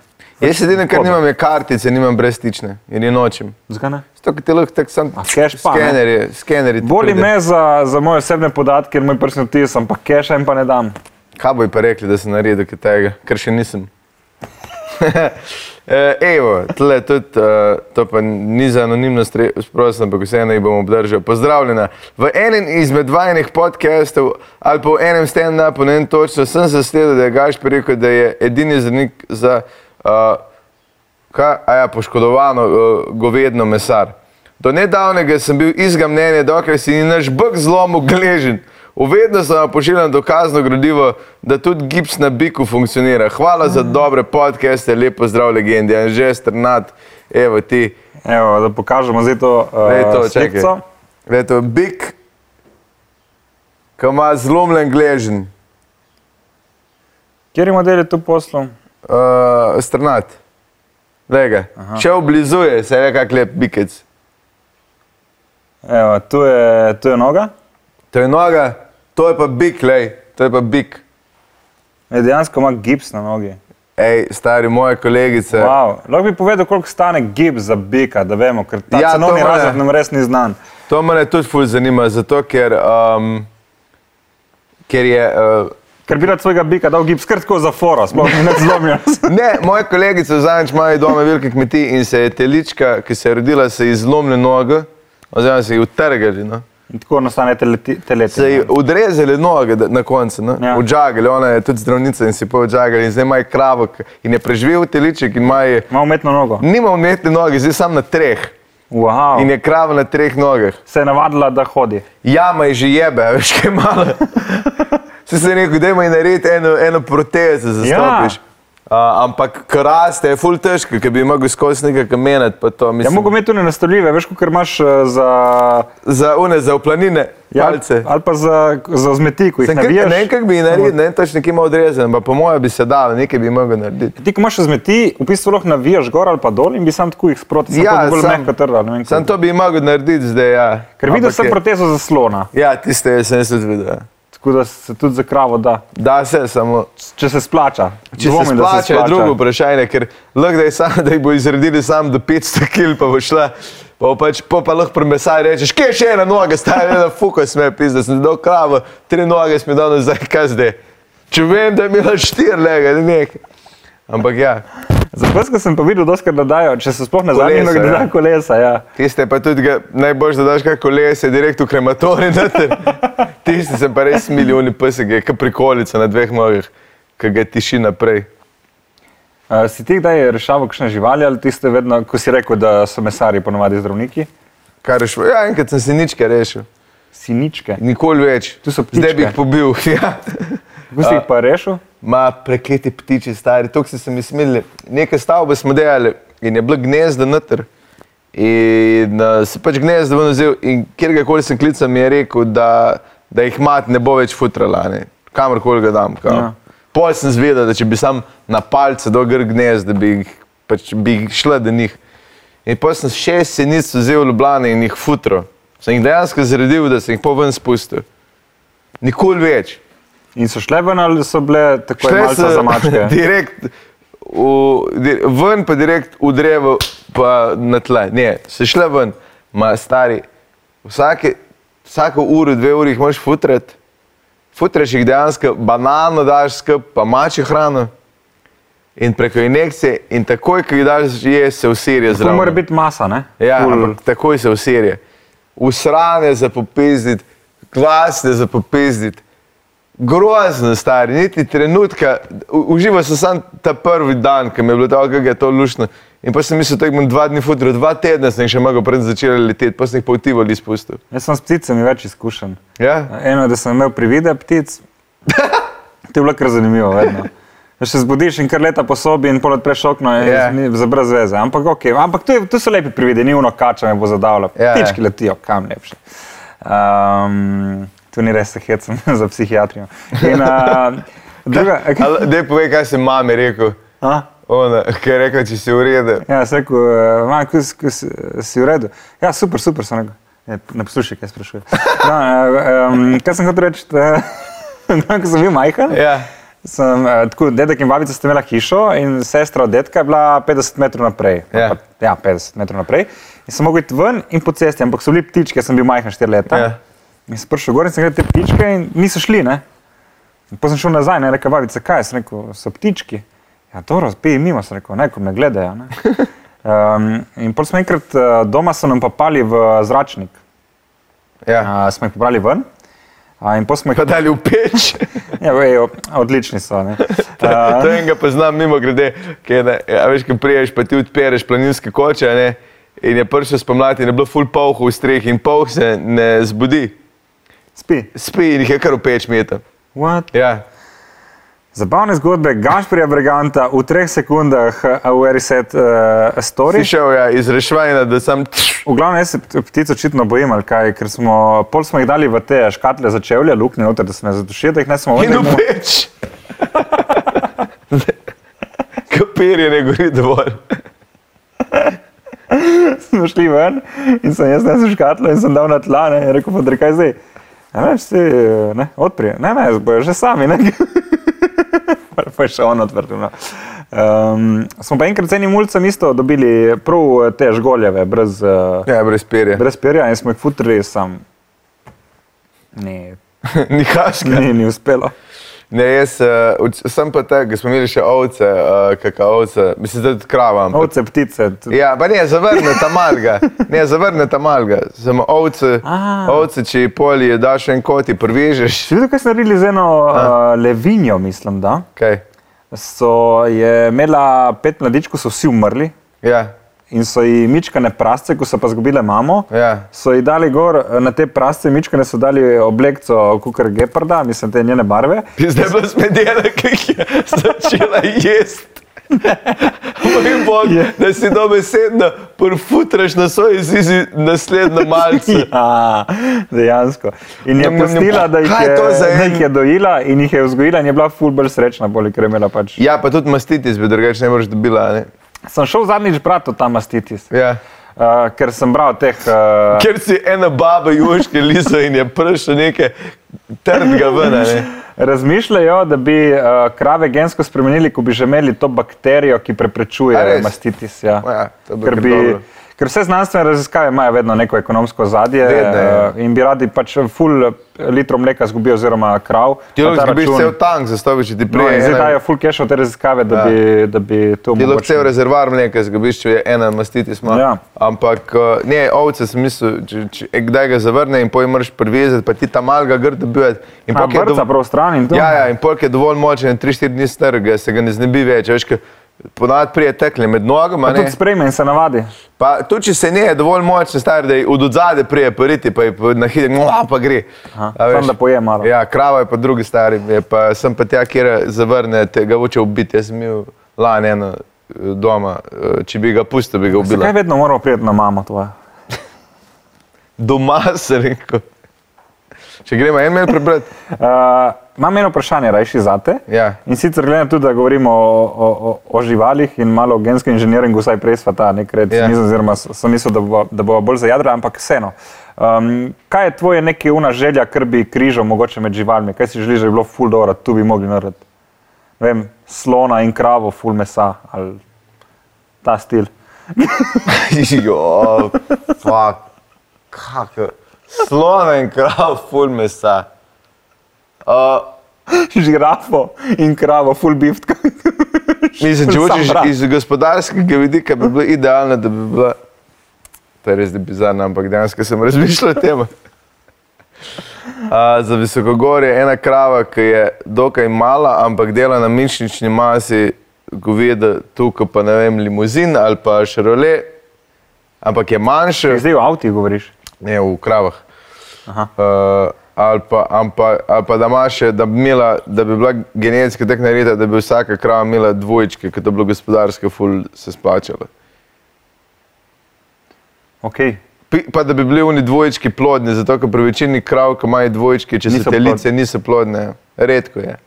Jaz edino, kar Koga? nimam, je kartice, nimam brezstične in je nočem. Zakaj ne? Zato, ker ti lahko tako sam cash pa, skenerje, skenerji. ti Boli pride. me za, za moje osebne podatke in moj prstni odtis, ampak keša jim pa ne dam. Kaj boji pa rekli, da sem naredil kaj tega, kar še nisem. Eh, Evo, tle, tudi, uh, to pa ni za anonimnost, sprosim, ampak vseeno jih bom obdržal. Pozdravljena. V enem izmed vajenih podcastov ali pa v enem stand-upu, ne vem točno, sem zasledil, da je Gašpor rekel, da je edini zdravnik za uh, kaj, a ja, poškodovano uh, govedno mesar. Do nedavnega sem bil izga mnenja, dokler si ni naš bog zlomil gležen. Uvedno sem vam pošiljal dokazno gradivo, da tudi gips na biku funkcionira. Hvala za dobre podcaste, lepo zdrav legendi, Anže Strnat, evo ti, Evo, da pokažemo zdaj to, to, uh, čakaj. slikco. Gledaj, bik, ki ima zlomljen gležen, Kjer model je tu poslal? Uh, Strnat. Lega. Če oblizuje, se je kak lep bikec. Evo, tu je, tu je noga. To je noga, to je pa bik, lej, to je pa bik. E, dejansko ima gips na nogi. Ej, stari moje kolegice. Wow. Lahko bi povedal, koliko stane gips za bika, da vemo, ker ta Ja, to cenovni mene- razred nam res ni znan. To me tudi ful zanima, zato ker, um, ker je. Uh, Ker bi rad svojega bika dal gips kar tako za foro, sploh več zlomljen. ne, moja kolegica zadnjič imajo doma velike kmetije in se je telička, ki se je rodila, se je izlomila noga, oziroma se je utrgali. No. In tako nastane teleti. teleti Se je odrezali noge na koncu, no? Ja. odžagali, ona je tudi zdravnica in si pa odžagali in zdaj ima kravo k- in je preživel teliček in ima Ima umetno nogo. nima umetne noge, zdaj sam na treh Wow. in je krava na treh nogah. Se je navadila, da hodi. Jama je že jebe, veš kaj malo. Se si rekel, da imaš narediti eno, eno protezo, da zastopiš. Ja. Uh, ampak karaste je ful težko, ker bi mogel skozi nekaj kamenati. pa to, Ja, mislim, mogo imeti tudi nastavljive, veš, kot imaš eh, za, Za une, za uplanine, ja, palce. ali pa za, za zmeti, ko jih Sem kak- navijaš. Ne kako bi naredil, ne točno, kje ima odrezen, pa po mojem bi se dalo, nekaj bi mogel narediti. Ti, ko imaš zmeti, v bistvu lahko navijaš gor ali pa dol in bi sam tako jih sproti, samo Ja, bolj sam- mehko trda. Sam to bi mogel narediti zdaj, ja. Ker videl sem protezo zaslona, Ja, tiste sem tudi videl. Tako da se tudi za kravo da. Da se samo. Če se splača. Če Dvomim, se da splača, je drugo vprašanje, ker lahko da, je sam, da jih bo izredili sam do 500 kg, pa bo šla. Pa, pač, pa, pa lahko pri mesaju rečeš, kje je še ena noga, stari ena fuka sme pisa, sem dal kravo, tri noge smo dal nazaj, kaj zdaj. Če vem, da je imela štiri lega, ne nekaj. Ampak ja, Za peska sem pa videl, doskrat da dajo, če se sploh ne Kolesa, zanima, da ja. dajo kolesa. Ja. tiste pa tudi ga, najboljš, da daš kaj kolese, direkt v krematorij. noter. Tiste sem pa res milijoni pesek, je kot prikolica na dveh nogah, ki ga tiši naprej. Uh, si ti kdaj rešaval kakšne živali ali tiste vedno, ko si rekel, da so mesari ponovadi zdravniki? Kar je šlo, ja, enkrat sem se ničke rešil, Siničke. nikoli več. Tu so Zdaj bi jih pobil. Ja. Kako si jih pa rešil? Ma prekleti ptiči, stari, to so se mi smili. Nekaj stavbe smo delali in je bilo gnezdo noter. In uh, se pač gnezdo ven vzel in kjerkoli sem klical, mi je rekel, da, da jih mat ne bo več futrala, ne. kamorkoli ga dam. kao. Ja. Poj sem zvedel, da če bi sam na palce dogr gnezd, da bi jih, pač, bi jih šla do njih. In poj sem šest senic vzel v Ljubljane in jih futro. Sem jih dejansko zredil, da sem jih po ven spustil. Nikoli več. In so šle ven ali so bile tako malce so za mačke? direkt v, ven, pa direkt v drevo, pa na tle. Ne, so šle ven, ma stari. Vsake, vsako uro, dve uri jih moraš futrati. Futraš jih dejansko, banano daš skup, pa mače hrano. In preko injekcije, in takoj, ko jih daš je, se usirje To zraven. mora biti masa, ne? Ja, ampak takoj se usirje. Usrane za popizditi, glasne za popizditi. Grozno, stari, niti trenutka. Užival sem samo ta prvi dan, ki mi je bilo tako, kako je to lušno. In pa sem mislil, da bom dva dni futril, dva tedna sem še mogel pred začeli leteti, pa sem jih pa v Tivoli izpustil. Jaz sem s pticami več izkušen. Ja? Eno, da sem imel privide ptic, to je bilo kar zanimivo. Vedno. Se zbudiš in kar leta po sobi in pol odpreš okno in Ja. yeah. za brez veze. Ampak, okay. Ampak je, to so lepi privide, ni uno kača me bo zadavljalo. Ja, ja. Ptički letijo, kam lepše. Um, to ni res, hecam za psihiatrijo. In, uh, druga, Ali, daj povej, kaj si mami rekel. a? Ona, ki je rekla, če si v redu. Ja, sem rekel, mama, ko, si- ko si, si v redu. Ja, super, super, sem rekel. Ne, ne poslušaj, kaj sprašuje. No, um, kaj sem hotel reči, da, ko sem bil majhen? Ja. Sem, uh, tako, dedek in babica sta imela hišo in sestra od dedka je bila 50 metrov naprej. Ja. Pa, ja 50 metrov naprej. In sem mogel iti ven in po cesti, ampak so bili ptički, jaz sem bil majhen 4 leta. Ja. In sem prišel gor in sem gledal te ptičke in niso šli. Ne? In Potem sem šel nazaj in rekel, babica, kaj? Sem rekel, so ptički. Ja, to razpij mimo, sem rekel, ne, ko me gledajo. Ne? Um, in potem smo enkrat uh, doma so nam papali v zračnik. ja. Uh, smo jih pobrali ven. Uh, in potem smo jih Pa dali v peč. Ja, vej, odlični so. ne. to enega poznam mimo grede, ki je, ne, a veš, ki priješ, pa ti odpereš planinske koče, ne, in je prišel spomladi in je bilo full polhu v strehi in polh se ne zbudi, Spi. spi in jih je kar v peč meta. What? Ja. Zabavne zgodbe Gašprija Briganta v treh sekundah, a v Eriset uh, Si story. šel ja, iz rešvanja, da sem V glavnem, jaz se ptic očitno bojim, ali kaj, ker smo, pol smo jih dali v te škatle za čevlje, luknje, noter, da se ne zadušijo, da jih ne smo in v vrnili. peč. Kapir je ne gori dovolj. Smo šli ven in sem jaz nesel škatlo in sem dal na tla, ne, in rekel, pa kaj zdaj. Ja, ne, si, ne, odprij. Ne, ne, bojo že sami, ne. pa je še on odprl. No. Um, smo pa enkrat z enim mulcem isto dobili prav te žgoljeve, brez, uh, Ja, brez perja. brez perja in smo jih futrili sam. Ni, Nihaška. ni, ni uspelo. Ne, jaz uh, sem pa tak, da smo imeli še ovce, uh, kakavce, mislim, da tudi krava. ampak- Ovce, ptice. tudi- Ja, pa ne, zavrne ta malga. Ne, zavrne ta malga. Samo ovce, ovce, če ji poli daš en kot, ti prvežeš. Si videl, kaj so naredili z eno uh, levinjo, mislim, da? Kaj? So je imela pet mladičkov, so vsi umrli Ja, in so ji mičkane prasce, ko so pa zgubile mamo. ja. So ji dali gor eh, na te prasce, mičkane so dali oblekco kukar geparda, mislim, te njene barve. Zdaj pa smedela, ki jih je začela jesti. Moj bog, Je. da si dobesedno porfutraš na svoj zizi naslednjo malce. Ja, dejansko. In je pustila, da jih je da jih je dojila in jih je vzgojila in je bila ful bolj srečna, bolj, ker je imela pač. Ja, pa tudi mastitis bi drugače ne moreš dobila. Ne? Sem šel zadnjič brati o ta mastitis, Ja. uh, ker sem bral teh. Uh, Ker si ena baba juške liso in je prišel nekaj trdega ven. Ne? Razmišljajo, da bi uh, krave gensko spremenili, ko bi že imeli to bakterijo, ki preprečuje mastitis. Ja. Ja, to bi ker, bi, dobro. Ker vse znanstvene raziskave imajo vedno neko ekonomsko zadje Vedno, ja. in bi radi pač full litrov mleka zgubijo, oziroma krav. Ti lahko ta zgubiš račun. cel tank, zastaviš ti No, prije. in zdaj ena- dajo full cash v te raziskave, da, Ja. bi, da bi to Ti lahko cel omogočili. rezervar mleka zgubiš, če je ena mastitis ima. Ja. Ampak uh, ne, ovce sem mislil, če, če, e, kdaj ga zavrne in pojem moraš privezati, pa ti ta malga grdo dobivati. In A, pol, ko je vrca dov- prav stran in to. Ja, ja, je dovolj močen, 3-4 dni strga, se ga ne znebi več. Veš, ke ponavadi prije tekle med nogama. Tudi sprejme in se navadi. Pa tudi če se ne je dovolj močen, star, da od odzade prije poriti, pa je na hitro, no, pa gre. Aha, A veš. samo da poje malo. Ja, krava je pa drugi stari, je pa sem pa tja, kjer zavrne, ga hoče ubiti. Jaz sem imel lani eno eh, doma, eh, če bi ga pustil, bi ga ubila. Zakaj vedno moramo priti na mamo tvojo? Doma se rekel. Če gremo en mail prebrati, Uh, imam eno vprašanje, rajši zate. Ja. In sicer na to, da govorimo o, o, o, o živalih in malo o genskem inženiringu, vsaj prej sva ta nekaj Ja. yeah. oziroma sem mislil, da bo, da bo bolj zajadra, ampak vseeno. Um, kaj je tvoje neke una želja, kar bi križal mogoče med živalmi? Kaj si želiš, da bi bilo full dobro, tu bi mogli narediti? Vem, slona in kravo, full mesa ali ta stil. Jo, fuck. Kako. Slona in krav, ful mesa. Uh, Žirafo in kravo, full beef. mislim, če hočeš iz gospodarskega vidika, bi bilo idealno, da bi bila. To je res bizarno, ampak dejansko sem razmišljal o tem. Uh, za visokogorje je ena krava, ki je dokaj mala, ampak dela na mišični masi, goveda tukaj pa ne vem, limuzin ali pa šarole, ampak je manjša. Zdaj v avtu govoriš. Ne, v kravah. Aha. Uh, ali, pa, ampa, ali pa da, ima še, da, bi imela, da bi bila genetska tako narejena, da bi vsaka krava imela dvojčke, ker to bi bilo gospodarsko ful se splačalo. Okay. Pa da bi bili oni dvojčki plodni, zato ker pri večini krav, ki imajo dvojčke, če Niso so telice, niso plodne. Redko je.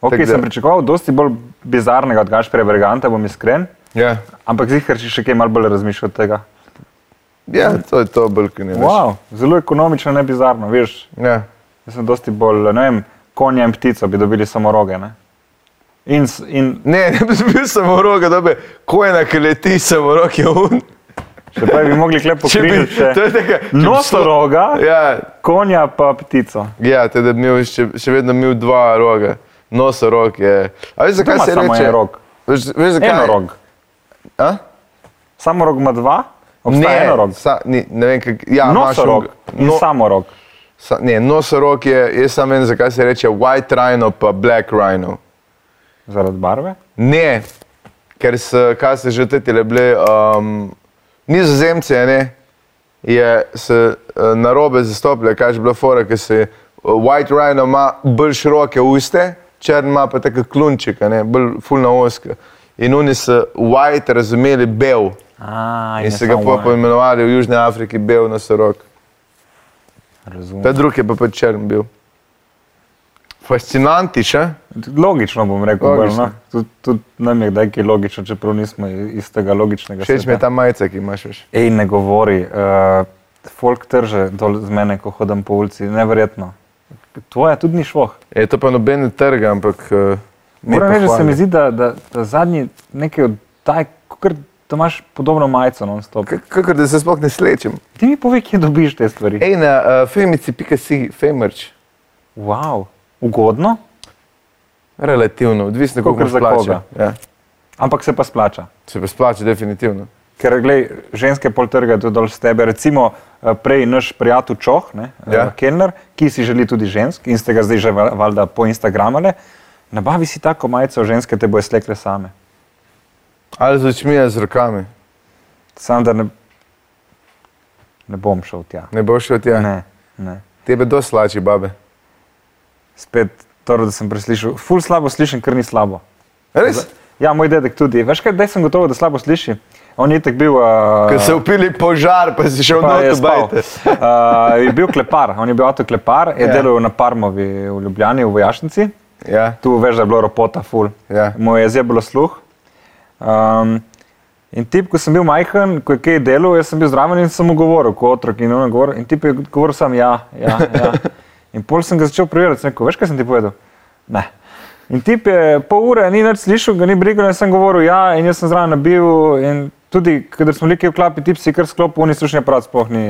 Ok, Tako da- sem pričakoval dosti bolj bizarnega od Gašpera Berganta, bom iskren. Ja, Ampak zihar si še kaj malo bolj razmišljal od tega. Ja to je to, veš. Wow, zelo ekonomično, ne bizarno. Veš, Ja. jaz sem dosti bolj, ne vem, konja in ptico bi dobili samo roge. Ne? In, in Ne, ne bi bil samo roga, da bi kojena, ki leti samo roke un. še prej bi mogli klep Če bi, pokrižati še nosoroga, Ja, konja pa ptico. Ja, te da bi imel še, še vedno imel dva roga, nosorog je. A veš, zakaj se samo reče? en rog. Veš, veš zakaj? Eno rog. A? Samo rog ima dva, obstaja eno rog. Sa, ni, ne vem, kak, ja, Nosorog un- in no, samo rog. sa, ne, nosorog je, jaz sam vem, zakaj se reče white rhino pa black rhino. Zaradi barve. Ne, ker so, kaj se že tetile bile, um, nizozemci, a ne, je se uh, narobe zastopile, kaj je bila fora, ker se uh, white rhino ima bolj široke uste, črn ima pa tako klunček, a ne, bolj fulna oska. In oni so white razumeli bel A, in so ga pa poimenovali v Južni Afriki bel nosorog. Razumem. Ta drug je pa pač črn bil. Fascinantiš, a? Logično bom rekel, Logično. bolj, no. tudi, tudi nam je kdaj kaj logično, čeprav nismo iz tega logičnega Všeč mi je ta majica, ki imaš veš. Ej, ne govori, uh, folk trže dol z mene, ko hodim po ulici, neverjetno. Tvoja tudi ni šlo. Je to pa nobene trga, ampak. Uh, Moram reči, da se mi zdi, da, da, da zadnji nekaj oddaj, kot da imaš podobno majico non-stop. Kakor da se sploh ne slečem. Ti mi povej, kje dobiš te stvari. Ej, na uh, femici.si, femerč. Wow, ugodno, Relativno, odvisno koliko za plača. koga. Ja. ampak se pa splača. Se pa splača, definitivno. Ker, glej, ženske pol trga tudi dol z tebe. Recimo, eh, prej naš prijatelj Čoh, ne, Ja. ja. Kellner, ki si želi tudi žensk in ste ga zdaj že val- valjda po Instagramale, nabavi si tako majico, ženske te bojo slekle same. Ali z očmi ali z rokami. Sam da ne, ne bom šel tja. Ne boš šel tja. Ne, ne. Tebe do slači, babe. Spet to, da sem preslišal. Ful slabo slišim, ker ni slabo. Res? Ja, moj dedek tudi. Veš kaj, da sem gotovo, da slabo sliši. On je tak bil. Uh, Ker so upili požar, pa si šel Pa je noter spal. bajte. Uh, je bil klepar, on je bil avto klepar, je Ja. delal na Parmovi v Ljubljani, v vojašnici. Ja, Tu veš, da je bilo ropota, ful. Ja. Mu je zeblo sluh. Um, in tip, ko sem bil majhen, ko je kaj delal, jaz sem bil zraven in sem mu govoril, kot otrok. In, on je govoril, in tip je govoril sam, ja, ja. ja. In pol sem ga začel preverjati, rekel, veš, kaj sem ti povedal? Ne. In tip je pol ure, ni več slišal, ga ni brigal, in sem govoril, ja, in jaz sem zraven nabil. In tudi, kadar smo bili v klapi, tip si kar sklopil, oni slušni aparat sploh ni.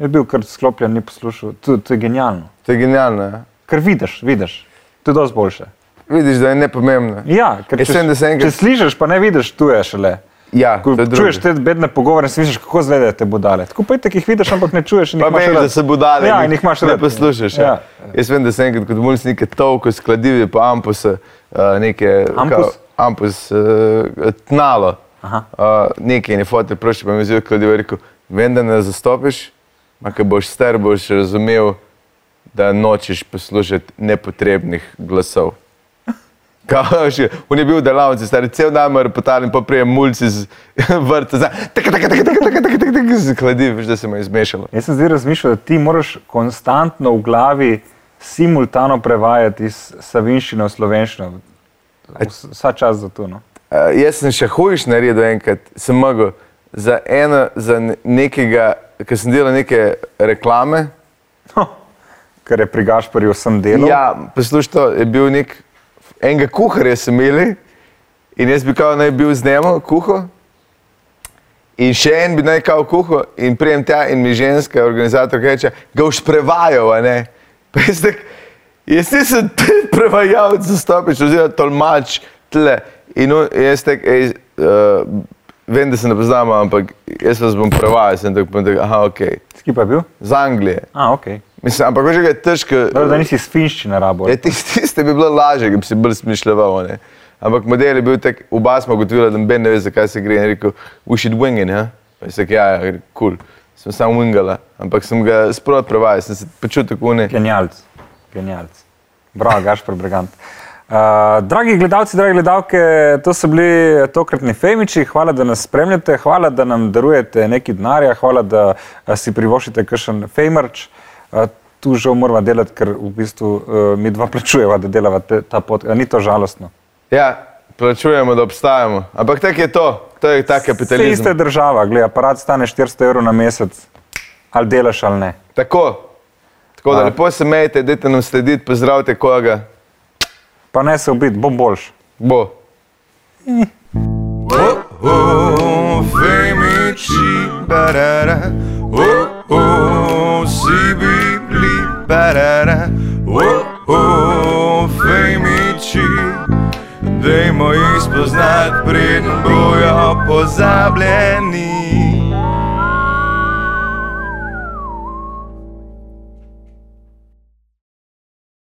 Je bil kar sklopljen, ni poslušal. To, to je genialno. to je genialno. Ja. Ker vidiš, vidiš, to je dosti boljše. Vidiš, da je nepomembno. Ja, ker če, vem, da se enkrat- če slišiš, pa ne vidiš, tu je šele. Ja, Ko je čuješ te bedne pogovore, si misliš, kako zgleda te budale. Tako pa jih vidiš, ampak ne čuješ. in Pa veš, da se budale. Ja, in jih imaš ne rad. poslušaš. Ja. Ja. Jaz vem, da sem enkrat kot mulj neke tolko skladivi, pa ampuse, uh, neke Ampus? Kao, ampus uh, tnalo. Aha. Uh, nekaj in je fotel, proši pa mi zelo kladivo je rekel, vem, da ne zastopiš, ko boš star, boš razumel, da nočeš poslušati nepotrebnih glasov. Kao, še, on je bil v delavnici, stari cel dan in pa prijem mulci z vrta, za tako, tako, tako, tako, tako, tako, tako, z kladiv, veš, da se mu je izmešalo. Jaz sem zdaj razmišljal, da ti moraš konstantno v glavi simultano prevajati iz savinščine v slovenščino. Vs- Vsa čas za to. No. Uh, jaz sem še hujš naredil enkrat, sem mogel za eno, za ne- nekega, ker sem delal neke reklame. Ker je pri Gašporju sem delal. Ja, poslušaj, to je bil nek, enega kuharja sem imeli in jaz bi kao naj bil z njim kuho. In še en bi naj kao kuho in prijem tja in mi ženska organizatorka reče, ga boš prevajal, a ne. Pa jaz tak, jaz nisem prevajalec za stopič, oziroma tolmač tle. In on, jaz tak, ej, uh, vem, da se ne poznamo, ampak jaz vas bom prevajal, sem tako, tak, aha, ok, Skaj pa je bil? z Anglije. A, ok. Mislim, ampak kaj je težko. Dobro, da nisi iz finščine rabo. Ja, tiste, tiste bi bilo lažje, ki bi si bolj smišljeval. Ne? Ampak model je bil tak, oba smo ugotovili, da Ben ne ve, zakaj se gre. In rekel, we should wing it, ja. Pa je rekel, ja, ja, cool. sem samo wingala. Ampak sem ga sprot prevajal, sem se počutil kot ne. Genialc. Genialc. Bravo, Gašpor Brigant. Uh, dragi gledalci, dragi gledalke, to so bili tokratni Femiči. Hvala, da nas spremljate, hvala, da nam darujete nekaj denarja, hvala, da si privoščite kakšen Femerč. Uh, tu žal moramo delati, ker v bistvu uh, mi dva plačujeva, da delava te, ta pot. Uh, ni to žalostno. Ja, plačujemo, da obstajamo. Ampak tako je to, to je ta Vse ista kapitalizem. država, gledaj, aparat stane 400 evrov na mesec, ali delaš ali ne. Tako. Tako da A. lepo se mejte, dajte nam slediti, pozdravite koga. Pa ne se ubiti, bo boljš. Bo. Oh, oh, femici, barara. Oh, oh, si bibli, barara. Oh, oh, femici. Dajmo jih spoznati, preden bojo pozabljeni.